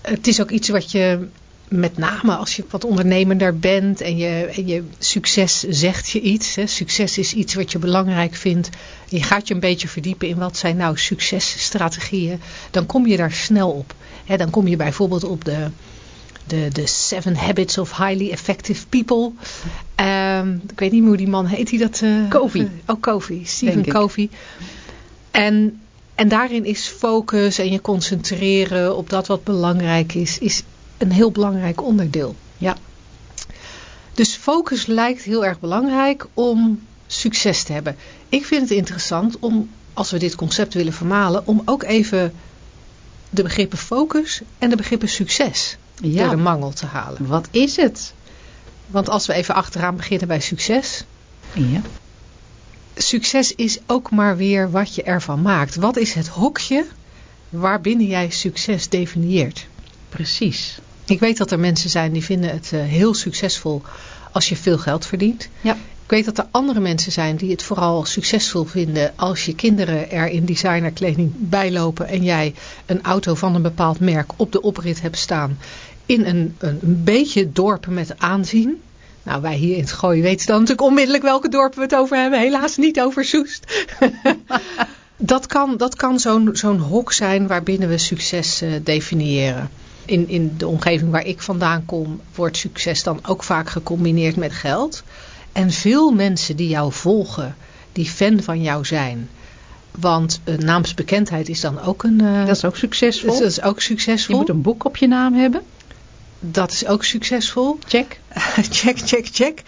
Het is ook iets wat je met name als je wat ondernemender bent en je, en je succes zegt je iets. Hè. Succes is iets wat je belangrijk vindt. Je gaat je een beetje verdiepen in wat zijn nou successtrategieën. Dan kom je daar snel op. Hè, dan kom je bijvoorbeeld op de, de, de Seven Habits of Highly Effective People. Um, ik weet niet meer hoe die man heet. Die dat, uh, Covey. oh, Covey. Stephen Covey. En, en daarin is focus en je concentreren op dat wat belangrijk is, is een heel belangrijk onderdeel. Ja. Dus focus lijkt heel erg belangrijk om succes te hebben. Ik vind het interessant om, als we dit concept willen vermalen, om ook even de begrippen focus en de begrippen succes ja. door de mangel te halen. Wat is het? Want als we even achteraan beginnen bij succes. Ja. Succes is ook maar weer wat je ervan maakt. Wat is het hokje waarbinnen jij succes definieert? Precies. Ik weet dat er mensen zijn die vinden het uh, heel succesvol als je veel geld verdient. Ja. Ik weet dat er andere mensen zijn die het vooral succesvol vinden als je kinderen er in designerkleding bijlopen en jij een auto van een bepaald merk op de oprit hebt staan in een, een, een beetje dorp met aanzien. Nou, wij hier in het Gooi weten dan natuurlijk onmiddellijk welke dorpen we het over hebben. Helaas niet over Soest. dat kan, dat kan zo'n zo'n hok zijn waarbinnen we succes uh, definiëren. In, in de omgeving waar ik vandaan kom, wordt succes dan ook vaak gecombineerd met geld. En veel mensen die jou volgen, die fan van jou zijn. Want uh, naamsbekendheid is dan ook een... Uh, dat is ook succesvol. Dat is ook succesvol. Je moet een boek op je naam hebben. Dat is ook succesvol. Check. check, check, check.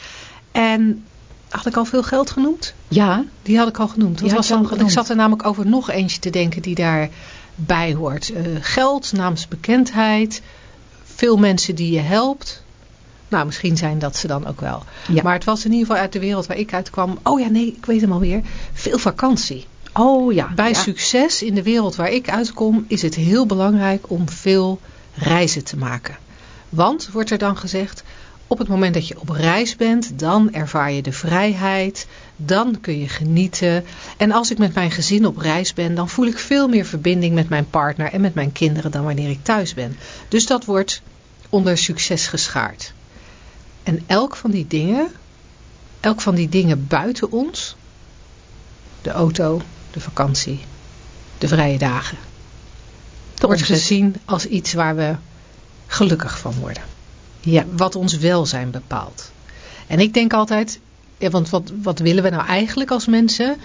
En had ik al veel geld genoemd? Ja. Die had ik al genoemd. Dat was al dan, genoemd. Ik zat er namelijk over nog eentje te denken die daarbij hoort. Uh, geld, naamsbekendheid, veel mensen die je helpt. Nou, misschien zijn dat ze dan ook wel. Ja. Maar het was in ieder geval uit de wereld waar ik uitkwam. Oh ja, nee, ik weet hem alweer. Veel vakantie. Oh ja. Bij ja. succes in de wereld waar ik uitkom is het heel belangrijk om veel reizen te maken. Want, wordt er dan gezegd, op het moment dat je op reis bent, dan ervaar je de vrijheid, dan kun je genieten. En als ik met mijn gezin op reis ben, dan voel ik veel meer verbinding met mijn partner en met mijn kinderen dan wanneer ik thuis ben. Dus dat wordt onder succes geschaard. En elk van die dingen, elk van die dingen buiten ons, de auto, de vakantie, de vrije dagen, wordt gezien als iets waar we gelukkig van worden. Ja. Wat ons welzijn bepaalt. En ik denk altijd, ja, want wat, wat willen we nou eigenlijk als mensen?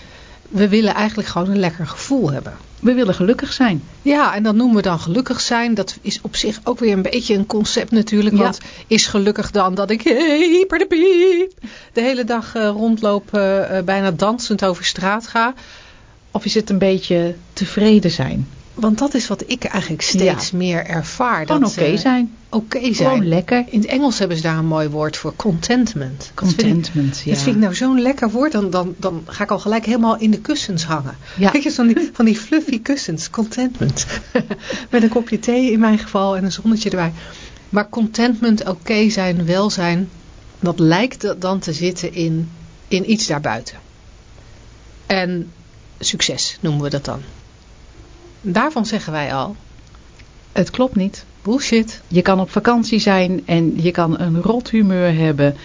We willen eigenlijk gewoon een lekker gevoel hebben. We willen gelukkig zijn. Ja, en dat noemen we dan gelukkig zijn. Dat is op zich ook weer een beetje een concept natuurlijk. Ja. Want is gelukkig dan dat ik hyper de piep de hele dag uh, rondloop, uh, uh, bijna dansend over straat ga. Of is het een beetje tevreden zijn? Want dat is wat ik eigenlijk steeds Ja. meer ervaar. Gewoon dat, oké eh, zijn. Oké Gewoon zijn. lekker. In het Engels hebben ze daar een mooi woord voor. Contentment. Dat vind ik- Contentment, ja. Dat vind ik nou zo'n lekker woord. Dan, dan, dan ga ik al gelijk helemaal in de kussens hangen. Ja. Weet je, van die, van die fluffy kussens. Contentment. Met een kopje thee in mijn geval en een zonnetje erbij. Maar contentment, oké zijn, welzijn. Dat lijkt dan te zitten in, in iets daarbuiten. En succes noemen we dat dan. Daarvan zeggen wij al, Het klopt niet. bullshit. Je kan op vakantie zijn en je kan een rot humeur hebben.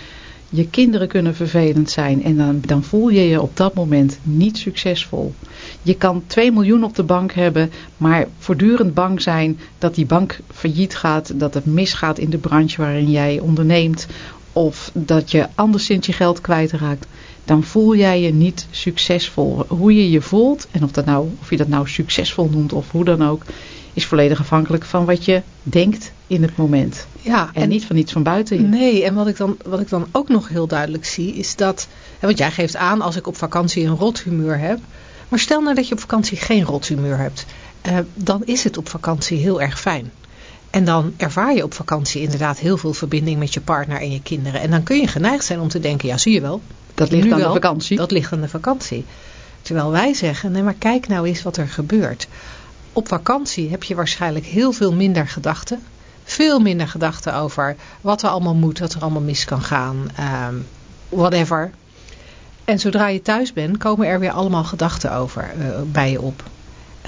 Je kinderen kunnen vervelend zijn en dan, dan voel je je op dat moment niet succesvol. Je kan 2 miljoen op de bank hebben, maar voortdurend bang zijn dat die bank failliet gaat, dat het misgaat in de branche waarin jij onderneemt of dat je anderszins je geld kwijtraakt. Dan voel jij je niet succesvol. Hoe je je voelt en of, dat nou, of je dat nou succesvol noemt of hoe dan ook, is volledig afhankelijk van wat je denkt in het moment. Ja, en, niet van iets van buiten je. Nee, en wat ik, dan, wat ik dan ook nog heel duidelijk zie is dat... Want jij geeft aan als ik op vakantie een rothumeur heb. Maar stel nou dat je op vakantie geen rothumeur hebt. Uh, dan is het op vakantie heel erg fijn. En dan ervaar je op vakantie inderdaad heel veel verbinding met je partner en je kinderen. En dan kun je geneigd zijn om te denken, ja zie je wel. Dat ligt aan de vakantie. Dat ligt aan de vakantie. Terwijl wij zeggen, nee maar kijk nou eens wat er gebeurt. Op vakantie heb je waarschijnlijk heel veel minder gedachten. Veel minder gedachten over wat er allemaal moet, wat er allemaal mis kan gaan. Um, whatever. En zodra je thuis bent, komen er weer allemaal gedachten over uh, bij je op.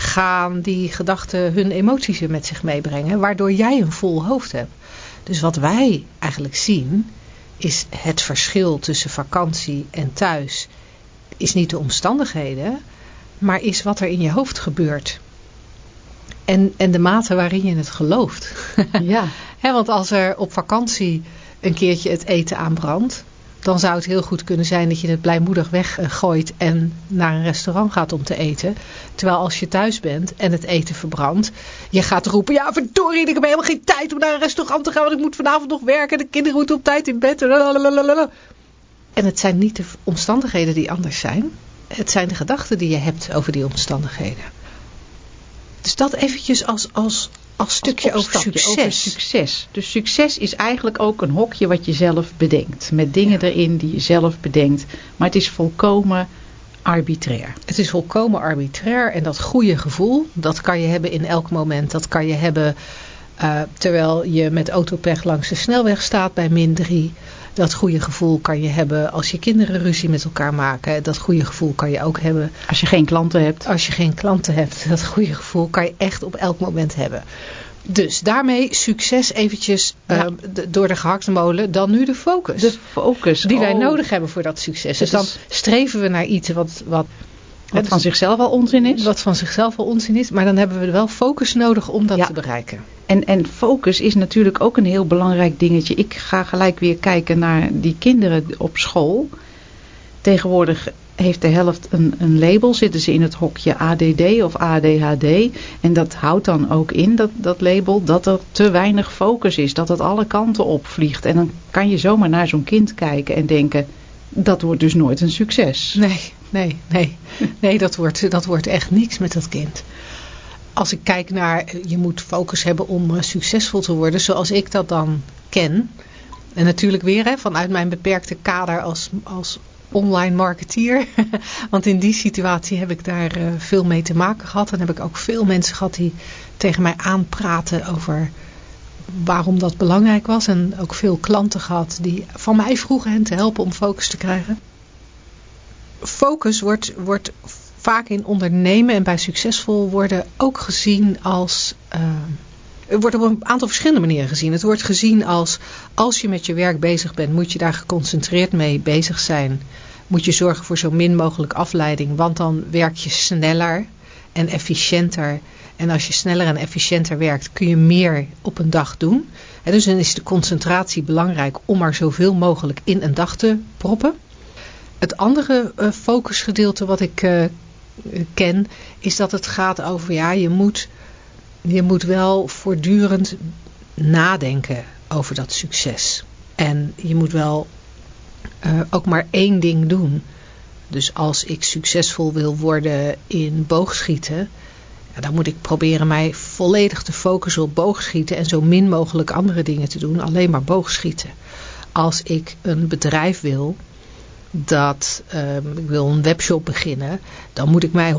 Gaan die gedachten hun emoties met zich meebrengen, waardoor jij een vol hoofd hebt. Dus wat wij eigenlijk zien, is het verschil tussen vakantie en thuis is niet de omstandigheden, maar is wat er in je hoofd gebeurt. En, en de mate waarin je het gelooft. Ja. want als er op vakantie een keertje het eten aanbrandt, dan zou het heel goed kunnen zijn dat je het blijmoedig weggooit en naar een restaurant gaat om te eten. Terwijl als je thuis bent en het eten verbrandt, je gaat roepen, ja verdorie, ik heb helemaal geen tijd om naar een restaurant te gaan, want ik moet vanavond nog werken, de kinderen moeten op tijd in bed. En het zijn niet de omstandigheden die anders zijn, het zijn de gedachten die je hebt over die omstandigheden. Dus dat eventjes als, als, als stukje over succes. over succes. Dus succes is eigenlijk ook een hokje wat je zelf bedenkt. Met dingen erin die je zelf bedenkt. Maar het is volkomen arbitrair. Het is volkomen arbitrair en dat goede gevoel, dat kan je hebben in elk moment. Dat kan je hebben uh, terwijl je met autopech langs de snelweg staat bij min 3. Dat goede gevoel kan je hebben als je kinderen ruzie met elkaar maken. Dat goede gevoel kan je ook hebben. Als je geen klanten hebt. Als je geen klanten hebt. Dat goede gevoel kan je echt op elk moment hebben. Dus daarmee succes eventjes ja. uh, door de gehaktmolen. molen. Dan nu de focus. De focus. Die oh. wij nodig hebben voor dat succes. Dus dan streven we naar iets wat, wat wat van zichzelf al onzin is? Wat van zichzelf al onzin is. Maar dan hebben we wel focus nodig om dat te bereiken. En, en focus is natuurlijk ook een heel belangrijk dingetje. Ik ga gelijk weer kijken naar die kinderen op school. Tegenwoordig heeft de helft een, een label. Zitten ze in het hokje ADD of ADHD. En dat houdt dan ook in, dat, dat label, dat er te weinig focus is. Dat het alle kanten opvliegt. En dan kan je zomaar naar zo'n kind kijken en denken... Dat wordt dus nooit een succes. Nee, nee, nee. Nee, dat wordt, dat wordt echt niks met dat kind. Als ik kijk naar, je moet focus hebben om uh, succesvol te worden, zoals ik dat dan ken. En natuurlijk weer hè, vanuit mijn beperkte kader als, als online marketeer. Want in die situatie heb ik daar uh, veel mee te maken gehad. En heb ik ook veel mensen gehad die tegen mij aanpraten over waarom dat belangrijk was. En ook veel klanten gehad die van mij vroegen hen te helpen om focus te krijgen focus wordt, wordt vaak in ondernemen en bij succesvol worden ook gezien als... Uh, het wordt op een aantal verschillende manieren gezien. Het wordt gezien als, als je met je werk bezig bent, moet je daar geconcentreerd mee bezig zijn. Moet je zorgen voor zo min mogelijk afleiding, want dan werk je sneller en efficiënter. En als je sneller en efficiënter werkt, kun je meer op een dag doen. En dus dan is de concentratie belangrijk om er zoveel mogelijk in een dag te proppen. Het andere uh, focusgedeelte wat ik uh, ken, is dat het gaat over, ja, je moet, je moet wel voortdurend nadenken over dat succes. En je moet wel uh, ook maar één ding doen. Dus als ik succesvol wil worden in boogschieten, ja, dan moet ik proberen mij volledig te focussen op boogschieten en zo min mogelijk andere dingen te doen, alleen maar boogschieten. Als ik een bedrijf wil, dat um, ik wil een webshop beginnen, dan moet ik mij 100%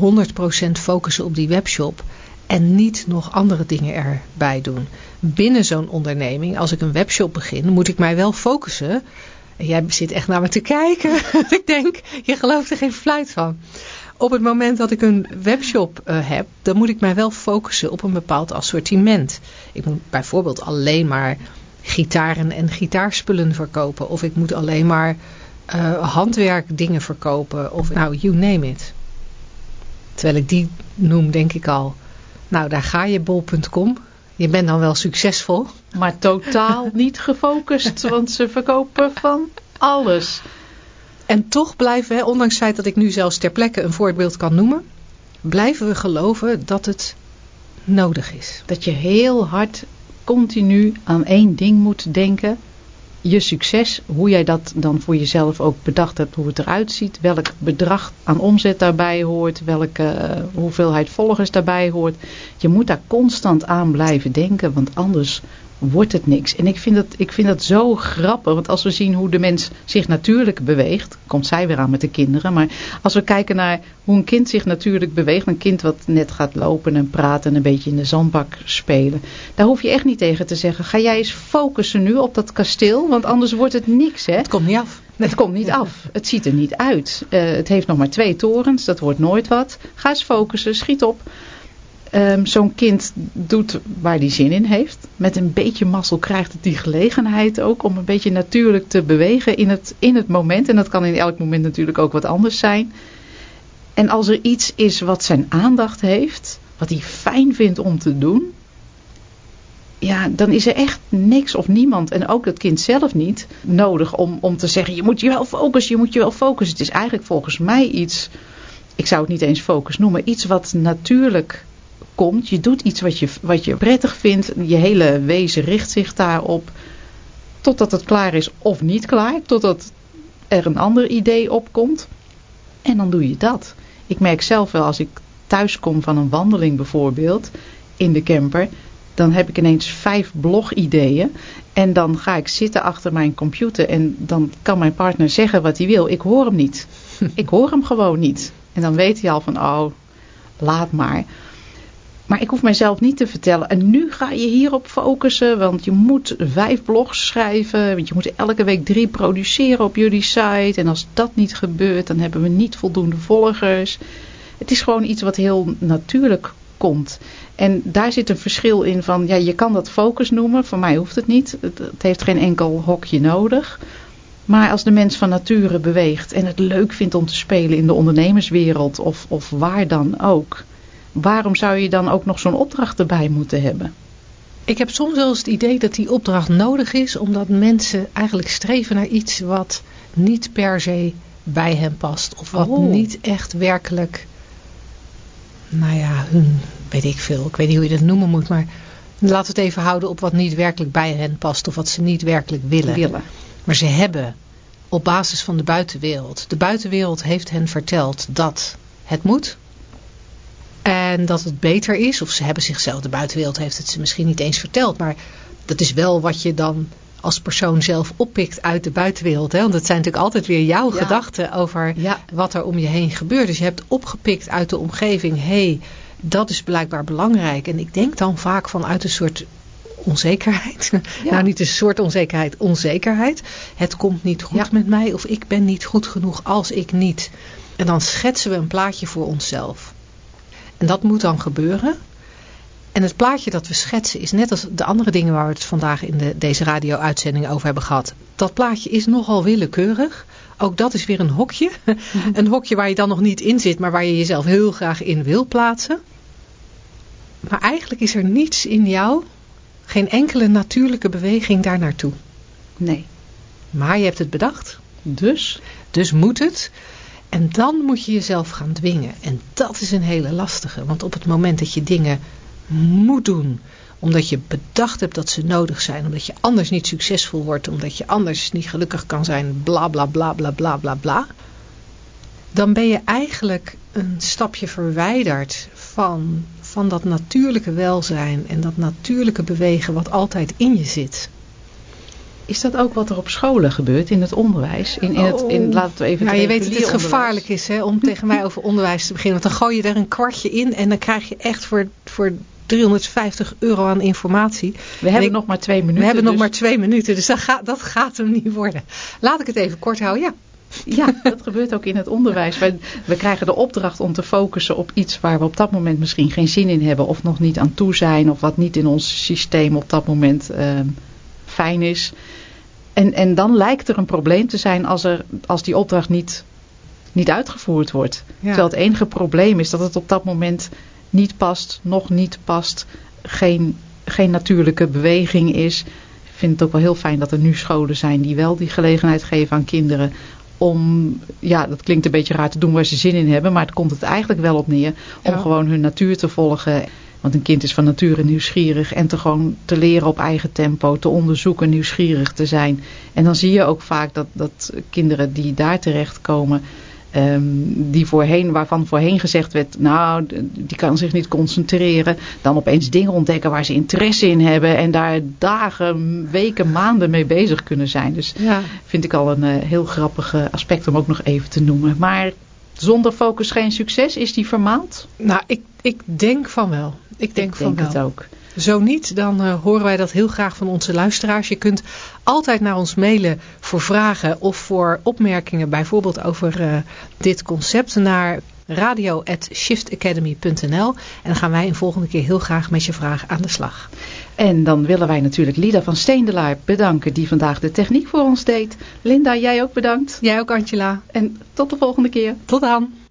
focussen op die webshop en niet nog andere dingen erbij doen. Binnen zo'n onderneming, als ik een webshop begin, moet ik mij wel focussen. En jij zit echt naar me te kijken. ik denk, je gelooft er geen fluit van. Op het moment dat ik een webshop uh, heb, dan moet ik mij wel focussen op een bepaald assortiment. Ik moet bijvoorbeeld alleen maar gitaren en gitaarspullen verkopen. Of ik moet alleen maar uh, handwerkdingen verkopen of nou, you name it. Terwijl ik die noem, denk ik al, nou daar ga je bol.com. Je bent dan wel succesvol. Maar totaal niet gefocust, want ze verkopen van alles. En toch blijven we, ondanks het feit dat ik nu zelfs ter plekke een voorbeeld kan noemen, blijven we geloven dat het nodig is. Dat je heel hard continu aan één ding moet denken. Je succes, hoe jij dat dan voor jezelf ook bedacht hebt, hoe het eruit ziet. Welk bedrag aan omzet daarbij hoort. Welke uh, hoeveelheid volgers daarbij hoort. Je moet daar constant aan blijven denken, want anders wordt het niks. En ik vind, dat, ik vind dat zo grappig, want als we zien hoe de mens zich natuurlijk beweegt, komt zij weer aan met de kinderen, maar als we kijken naar hoe een kind zich natuurlijk beweegt, een kind wat net gaat lopen en praten en een beetje in de zandbak spelen, daar hoef je echt niet tegen te zeggen, ga jij eens focussen nu op dat kasteel, want anders wordt het niks. Hè? Het komt niet af. Het komt niet af. Het ziet er niet uit. Uh, het heeft nog maar twee torens, dat wordt nooit wat. Ga eens focussen, schiet op. Um, Zo'n kind doet waar hij zin in heeft. Met een beetje mazzel krijgt het die gelegenheid ook om een beetje natuurlijk te bewegen in het, in het moment. En dat kan in elk moment natuurlijk ook wat anders zijn. En als er iets is wat zijn aandacht heeft, wat hij fijn vindt om te doen, ja, dan is er echt niks of niemand, en ook het kind zelf niet, nodig om, om te zeggen, je moet je wel focussen, je moet je wel focussen. Het is eigenlijk volgens mij iets, ik zou het niet eens focus noemen, iets wat natuurlijk komt. Je doet iets wat je, wat je prettig vindt. Je hele wezen richt zich daarop. Totdat het klaar is of niet klaar. Totdat er een ander idee opkomt. En dan doe je dat. Ik merk zelf wel als ik thuis kom van een wandeling bijvoorbeeld. In de camper. Dan heb ik ineens vijf blogideeën. En dan ga ik zitten achter mijn computer. En dan kan mijn partner zeggen wat hij wil. Ik hoor hem niet. ik hoor hem gewoon niet. En dan weet hij al van, oh, laat maar. Maar ik hoef mijzelf niet te vertellen. En nu ga je hierop focussen. Want je moet vijf blogs schrijven. Want je moet elke week drie produceren op jullie site. En als dat niet gebeurt, dan hebben we niet voldoende volgers. Het is gewoon iets wat heel natuurlijk komt. En daar zit een verschil in van, ja, je kan dat focus noemen. Voor mij hoeft het niet. Het, heeft geen enkel hokje nodig. Maar als de mens van nature beweegt en het leuk vindt om te spelen in de ondernemerswereld of, of waar dan ook waarom zou je dan ook nog zo'n opdracht erbij moeten hebben? Ik heb soms wel eens het idee dat die opdracht nodig is, omdat mensen eigenlijk streven naar iets wat niet per se bij hen past. Of wat oh. niet echt werkelijk, nou ja, hun, weet ik veel, ik weet niet hoe je dat noemen moet, maar laten we het even houden op wat niet werkelijk bij hen past of wat ze niet werkelijk willen. willen. Maar ze hebben op basis van de buitenwereld, de buitenwereld heeft hen verteld dat het moet, en dat het beter is, of ze hebben zichzelf, de buitenwereld heeft het ze misschien niet eens verteld, maar dat is wel wat je dan als persoon zelf oppikt uit de buitenwereld. Hè? Want het zijn natuurlijk altijd weer jouw gedachten over wat er om je heen gebeurt. Dus je hebt opgepikt uit de omgeving, hé, hey, dat is blijkbaar belangrijk. En ik denk dan vaak vanuit een soort onzekerheid. nou, niet een soort onzekerheid, onzekerheid. Het komt niet goed met mij of ik ben niet goed genoeg als ik niet. En dan schetsen we een plaatje voor onszelf. En dat moet dan gebeuren. En het plaatje dat we schetsen is net als de andere dingen waar we het vandaag in de, deze radio-uitzending over hebben gehad. Dat plaatje is nogal willekeurig. Ook dat is weer een hokje. een hokje waar je dan nog niet in zit, maar waar je jezelf heel graag in wil plaatsen. Maar eigenlijk is er niets in jou, geen enkele natuurlijke beweging daar naartoe. Nee. Maar je hebt het bedacht. Dus? Dus moet het. En dan moet je jezelf gaan dwingen. En dat is een hele lastige. Want op het moment dat je dingen moet doen. Omdat je bedacht hebt dat ze nodig zijn. Omdat je anders niet succesvol wordt. Omdat je anders niet gelukkig kan zijn. Bla bla bla bla bla bla bla. Dan ben je eigenlijk een stapje verwijderd van, van dat natuurlijke welzijn. En dat natuurlijke bewegen wat altijd in je zit. Is dat ook wat er op scholen gebeurt, in het onderwijs? In, in het, in, oh. laten we even ja, je weet dat het gevaarlijk is hè, om tegen mij over onderwijs te beginnen. Want dan gooi je er een kwartje in en dan krijg je echt voor, voor 350 euro aan informatie. We hebben nog maar twee minuten. We hebben nog dus- maar twee minuten, dus dat gaat, dat gaat hem niet worden. Laat ik het even kort houden, ja. Ja, dat gebeurt ook in het onderwijs. We, we krijgen de opdracht om te focussen op iets waar we op dat moment misschien geen zin in hebben. Of nog niet aan toe zijn. Of wat niet in ons systeem op dat moment uh, fijn is. En, en dan lijkt er een probleem te zijn als, er, als die opdracht niet, niet uitgevoerd wordt. Terwijl het enige probleem is dat het op dat moment niet past, nog niet past, geen, geen natuurlijke beweging is. Ik vind het ook wel heel fijn dat er nu scholen zijn die wel die gelegenheid geven aan kinderen om, ja, dat klinkt een beetje raar te doen waar ze zin in hebben, maar het komt het eigenlijk wel op neer om gewoon hun natuur te volgen. Want een kind is van nature nieuwsgierig en te gewoon te leren op eigen tempo, te onderzoeken, nieuwsgierig te zijn. En dan zie je ook vaak dat, dat kinderen die daar terechtkomen, Um, die voorheen, waarvan voorheen gezegd werd, nou, die kan zich niet concentreren. Dan opeens dingen ontdekken waar ze interesse in hebben. En daar dagen, weken, maanden mee bezig kunnen zijn. Dus ja. vind ik al een uh, heel grappig aspect om ook nog even te noemen. Maar zonder focus geen succes, is die vermaald? Nou, ik, ik denk van wel. Ik denk, ik van denk het ook. Zo niet, dan uh, horen wij dat heel graag van onze luisteraars. Je kunt altijd naar ons mailen voor vragen of voor opmerkingen, bijvoorbeeld over uh, dit concept, naar radio.shiftacademy.nl en dan gaan wij een volgende keer heel graag met je vraag aan de slag. En dan willen wij natuurlijk Lida van Steendelaar bedanken die vandaag de techniek voor ons deed. Linda, jij ook bedankt. Jij ook Angela. En tot de volgende keer. Tot dan.